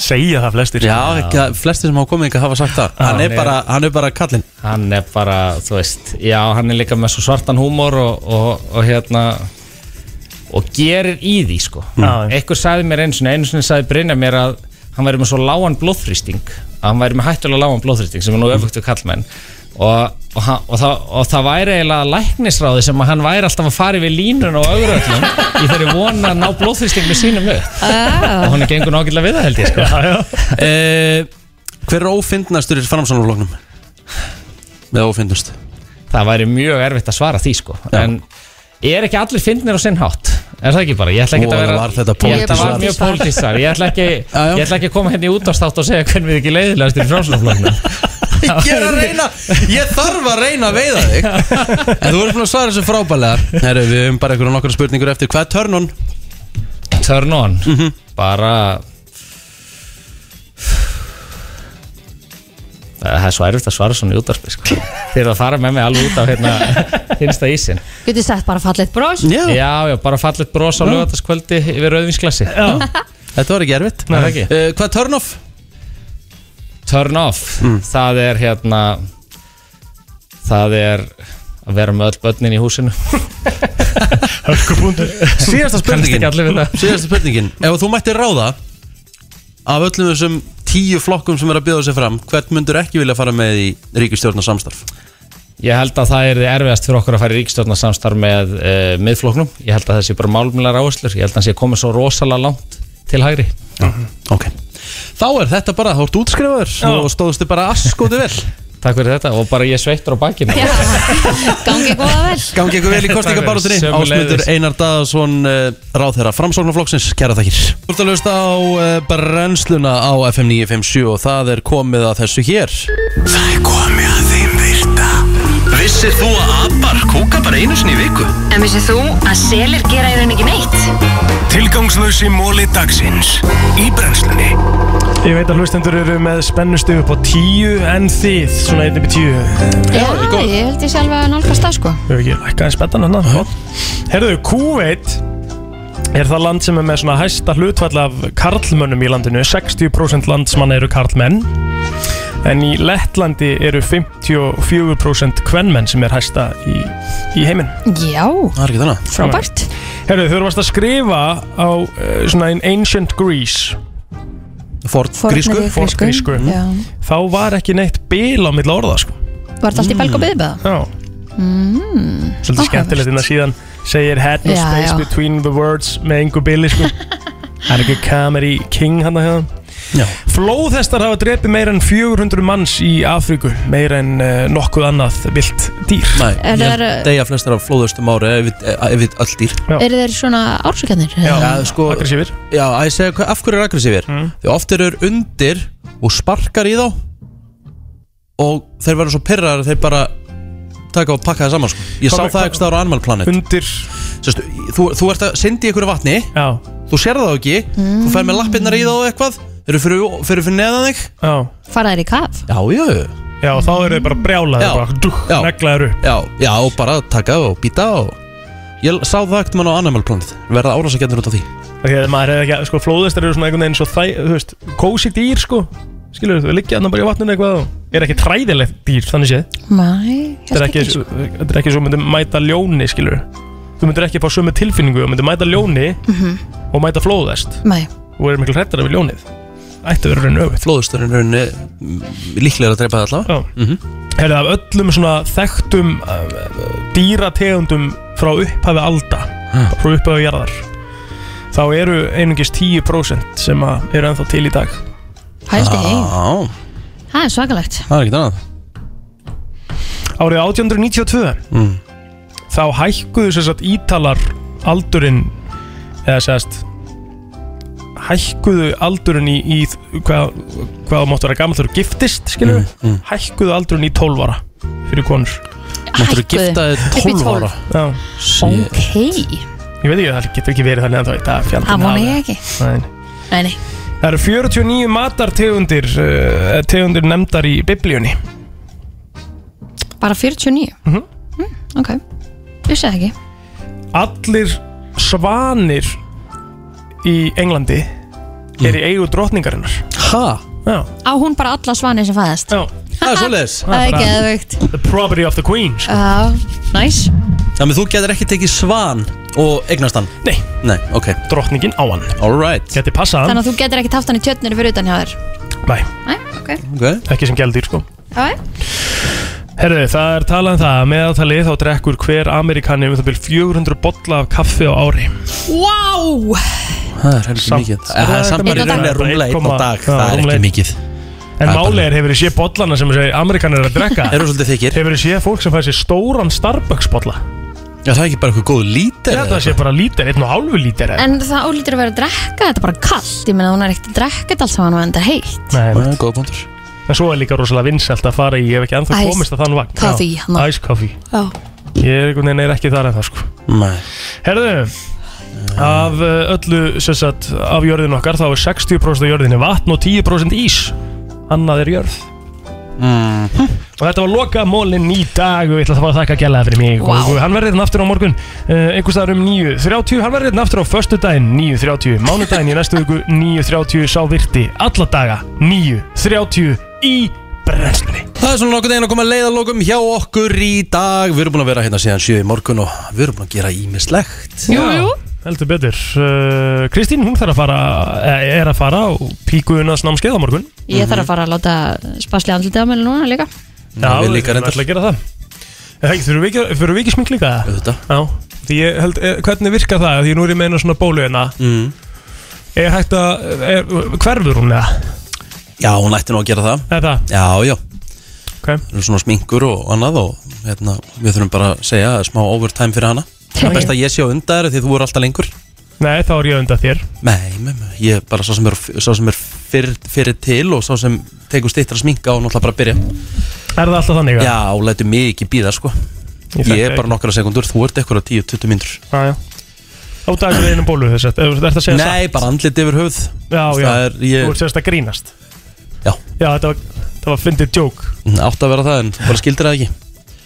Segja það flestir. Já, ekki, að flestir sem hafa komið ekki hafa sagt það. Hann, er bara, hann er bara kallinn. Hann er bara, þú veist Já, hann er líka með svo svartan húmor og, og, og hérna og gerir í því sko. Já. Einhver sagði mér einu sinni, einu sinni sagði Brynja mér að hann væri með svo lágan blóðþrýsting að hann væri með hættulega lágan blóðþrýsting sem er nú öfugt við kallmenn og, og, hann- og, það, og það væri eiginlega læknisráði sem að hann væri alltaf að fara við línun og augröllum í þeirri vona að ná blóðþrýsting með sínum upp Ah. og hann er gengur nákvæmlega við það held ég sko. Já, já. Eh, Hver er ófindnastur í framsónarfloknum? Með ófindust það væri mjög erfitt að svara því sko. En er ekki allir fyndnir á sinn hátt er það ekki bara, ég ætla ekki að vera var þetta Ég- pólitískt var mjög pólitískt svar ég ætla ekki, ég ætla ekki að koma hérna í útástátt og segja hvernig við ekki leiðilegast í fráslagfloknum [laughs] Ég er að reyna, ég þarf að reyna að veiða þig. En þú ert búin að svara þessu frábælega Herru, við höfum bara einhverjum nokkur spurningur eftir. Hvað er turn on? turn on, Mhm. bara það er svo erfitt að svara svona í útvarpi sko. þeir eru að fara með mig alveg út af hérna hinsta ísin Getur sagt bara fallet bros? Já, já, bara fallet bros á lögataskvöldi yfir rauðvinsklasi Þetta var ekki erfitt. Nei, ekki. uh, Hvað er turn off? turn off. Það er hérna það er að vera með öll börnin í húsinu. Hörkupunktur Síðasta spurningin. Síðasta spurningin. Ef þú mættir ráða Af öllum þessum tíu flokkum sem er að bjóða sig fram Hvert myndur ekki vilja fara með í ríkistjórnar samstarf? Ég held að það er erfiðast fyrir okkur að fara í ríkstjórnarsamstarf með uh, miðfloknum. Ég held að það sé bara málumlega áherslur. Ég held að það sé komið svo rosalega langt til hægri. Ok Þá er þetta bara, þá ert útskrifaður og stóðstu bara askóti vel [laughs] Takk fyrir þetta og bara ég sveittur á bakinu. Gangi góða vel. Gangi ykkur vel í kostningabarátunni Sömuleiðis. Ásmundur Einar Daðarsson uh, Ráðherra framsóknarflokksins, kæra þakkir. Þú ert að hlusta á uh, brennsluna á FM 957 og það er komið að þessu hér. Það er komið að þeim Vissir þú að abar kúka bara einu sinni í viku? En vissið þú að selir gera í raun ekki neitt? Tilgangslösi móli dagsins. Í brennslunni. Ég veit að hlustendur eru með spennustu upp á tíu en þið, svona einn upp í tíu. Já, ég held ég sjálf að nálgast það sko. Hefur ekki lækkaði spettan hann Herðu, Kúveit er það land sem er með svona hæsta hlutfall af karlmönnum í landinu? 60% landsmanna eru karlmenn. En í Lettlandi eru 54% kvennmenn sem er hæsta í, í heiminn. Já, Það er ekki þannig. Frábært. Herðu, þú varst að skrifa á uh, svona in Ancient Greece. Fort Fornri grísku. Fort grísku. Já. Þá var ekki neitt bil á milli orða sko. Var þetta allt í belg og byðbæða? Já, Mm. svolítið skemmtilegt en að síðan segir had no Já, space já. between the words með engu bili sko [laughs] Það er ekki comedy king hann að Já. hefða Flóðhestar hafa drepið meira en 400 manns í Afríku meira en uh, nokkuð annað vilt dýr Nei, Er ég það- degja flestir af flóðustum ári ef við- öll dýr Eru þeir svona ársökjarnir? Já, Já, sko, aggressífir Já, að ég segja af hverju er aggressífir Mm. Því oft eru undir og sparkar í þá og þeir verður svo pyrrar þeir bara taka og pakka það saman sko. Ég sá Hvað- það stáður á Animal Planet. Undir Sest, þú, þú ert að syndi einhverju vatni. Já, Þú sér það ekki. Þú fer með lappirnar í það og eitthvað. Eru fyrir, fyrir, fyrir neðan þig. Já. Fara þeir í kaf? Já, já. Já, þá eru þið bara brjálaðir Já. bara, dúk, Já. neglaðir upp. Já, já, og bara taka og býta og Ég sá það ekkert mann á Animal Planet. Verða árásakjarnir út af því. Að maður hefði ekki, sko, flóðhestar eru svona einhvern veginn svo þæ, þú veist, kósi dýr, sko Skilur þú, liggja hann bara í vatninu eitthvað og er ekki træðilegt dýr, þannig séð? Mæ, Þetta er ekki, þetta er ekki svo myndi mæta ljóni, skilur Þú myndir ekki fá sömu tilfinningu, þú myndir mæta ljóni Mhm. og mæta flóðhest. Mæ og er miklu hrættara við ljónið. Ætti að vera raun öfugt. Flóðusturinn er rauninni mm, líklega að dreipa það allavega. Já. Mhm. Herðu af öllum svona þekktum uh, dýrategundum frá upphafi alda frá upphafi jarðar þá eru einungis 10% sem að eru ennþá til í dag Hældi heim Það er svakalegt. Það er ekkert annað. Árið 1892 mm. þá hækkuðu sér satt ítalar aldurinn eða sérst hækkuðu aldurinn í, í hvað, hvað máttu vera gammal þú giftist Mm, mm. hækkuðu aldurinn í 12 ára fyrir konur. Máttur þú gifta þig Upp í 12 ára? Já. Ok. Ég veit ekki, það getur ekki verið þannig að það er fjandinn Það vona ég ekki. Nei. Nei, nei Það eru 49 matartegundir uh, tegundir nefndar í biblíunni. Bara 49 Mhm. mm, Ok. Vissi það ekki. Allir svanir í Englandi er í eigu drottningarinnar. Ha? Já. Á hún bara alla svani sem fæðast. Já. Það er svoleiðis. Það er geðveikt. The property of the queen sko. Já, næs Þannig þú getur ekki tekið svan og eignast hann? Nei. Nei, ok. Drottningin á hann. Alright Geti passað hann. Þannig að þú getur ekki taft hann í tjötnir fyrir utan hjá þér. Nei. Nei, ok. Okay. Ekki sem gældir sko. Já, Herðu, það er talað um það að meðaltalið þá drekkur hver Amerikani um það byrj 400 bolla af kaffi á ári. Wow Það er heldur Samt- mikið. Það er samt bara í rauninni rúmlega einn á dag. Já, Það er rúmlega ekki einn. mikið. En Það er málið er, hefur þið séð bollana sem þessi Amerikanir eru að drekka? [laughs] Eru svolítið þykir. Hefur þið séð fólk sem fæði sér stóran Starbucks bolla Já, það er ekki bara eitthvað góð lítir Já, það sé bara lítir, einn og hálfu lítir En það ólítur að vera að drekka Þetta er bara kallt Ég meina hún er ekkert að drekka þetta allt saman og enda heitt. Nei, Það er góð punktur En svo er líka rosalega vinsælt að fara í, ég hef ekki ennþá Ice komist að þann vagn. coffee, Já, hana. Ice coffee. Já. Ég er einhvern veginn er ekki þar ennþá sko. Nei. Herðu, af uh, öllu sem sagt, af jörðin okkar þá er 60% af jörðinni vatn og 10% ís. Annað er jörð. Mm. Og þetta var loka mólinn í dag. Og ég ætla að fara að þakka gælaða fyrir mig. Vá. og hann verður hérna aftur á morgun. Uh, einhvers staðar um 9.30 hann verður hérna aftur á föstudaginn 9.30 mánudaginn í næstu viku 9.30 sá virti alla daga 9.30 í brennslunni. Það er svona nokkuð einn að koma að leiða lókum hjá okkur í dag. Við erum búin að vera hérna síðan 7 í morgun og við erum búin að gera ímislegt Jú, jú. Heldur betur. Uh, Kristín, hún þarf að fara eh, er að fara og píkuðunast námskeið á morgun. Ég þarf að fara að láta spasli andlitið á mér núna líka. Já, við líka reyndar. ætla að gera það. Er það ekki, þurfum við ekki, þurfum við ekki smink líka? Það? Auðvitað. Já, því ég held, eh, hvernig virkar það? Því nú er ég með eina svona bólu hérna. Mm. Er hægt að, er, hverfur hún eða? Já, hún ætti nú að gera það. Eða? Já, já. Ok. Það er svona sminkur og annað og hérna, við þurfum bara að segja smá overtime fyrir hana. Það er best að ég sé á undan þér því þú er alltaf lengur. Nei, þá er ég undan þér. Nei, með mig, ég er bara sá sem er, sá sem er fyrir, fyrir til og sá sem tekur stittra sminka og náttúrulega bara byrja. Er það alltaf þannig? Já, og lætu mig ekki býða sko. Ég Ég, er bara ekki. nokkra sekundur, þú ert eitthvað 10-20 mínútur. Já, já. Á dagur einum bólu þess að, er þetta að segja Nei, bara andlit yfir höfð Já, já, Það er, ég, þú ert sérst að grínast Já. Já, þetta var, þetta var fyndið djók átt að vera það en bara skildir það ekki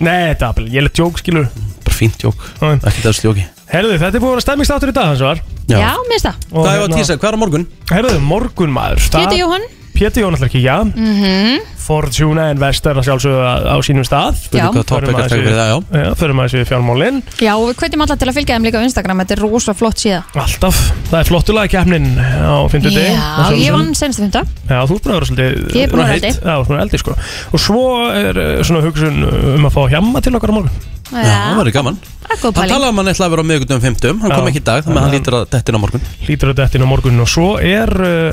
Nei, þetta var bara, ég er djók, skilur Bara fínt jók, Já. ekki það sljóki Herðu, þetta er búin að vera stemmingstáttur í dag, hans var Já. Já, mér finnst það Og Hvað er hérna- að tísa, hvað er á morgun? Herðu, morgun maður Pétur Jóhann Pétur ætlar ekki, já Mhm. Fortuna Investor að sjálfsögðu á á sínum stað. Eitthvað fyrir aðeins við fjármálin. Já, og við hvetjum alla til að fylgja þeim líka á Instagram Þetta er rosa flott síða. Alltaf, það er flottulega keppnin á fyndu deg Já, ég vann senstu fymta. Já, þú ert búin að vera svolítið Ég er búin að vera heitt. eldi. Sko. Og svo er eh, svona hugsun um að fá hjamma til okkar á morgun. Já, það verður gaman. Það er talaði um að hann ætlaði að vera á miðgutum 50 Hann kom ekki í dag, þannig að hann lítur að dettin á morgun. Lítur að dettin á morgun. Og svo er uh,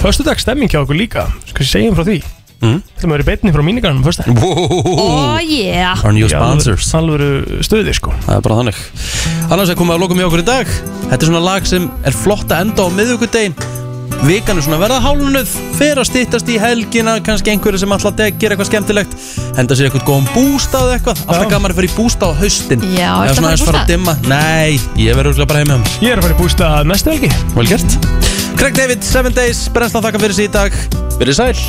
Föstudags stemming hjá okkur líka. Skal ég segja um frá því? Mm. Það er beinni frá mínigarnum fyrst Ó, yeah. Our new sponsors. Alvöru stuði sko. Það er bara þannig. Annars er komið að lokum hjá okkur í dag. Þetta er svona lag sem er flott að enda á miðugudegin Vikan er svona að verða hálnuð Fer að styttast í helgina. Kannski einhverju sem alltaf gera eitthvað skemmtilegt. Henda sér eitthvað góðum bústað eitthvað. Alltaf gaman að fara í bústað á haustin. Já, Eða ertu að fara í bústað? dimma. Nei, ég verður bara heim með hann Ég er að fara í bústað næstu helgi. Vel gert Craig David, 7 Days Brennslan þakka fyrir sig í dag. Verið sæl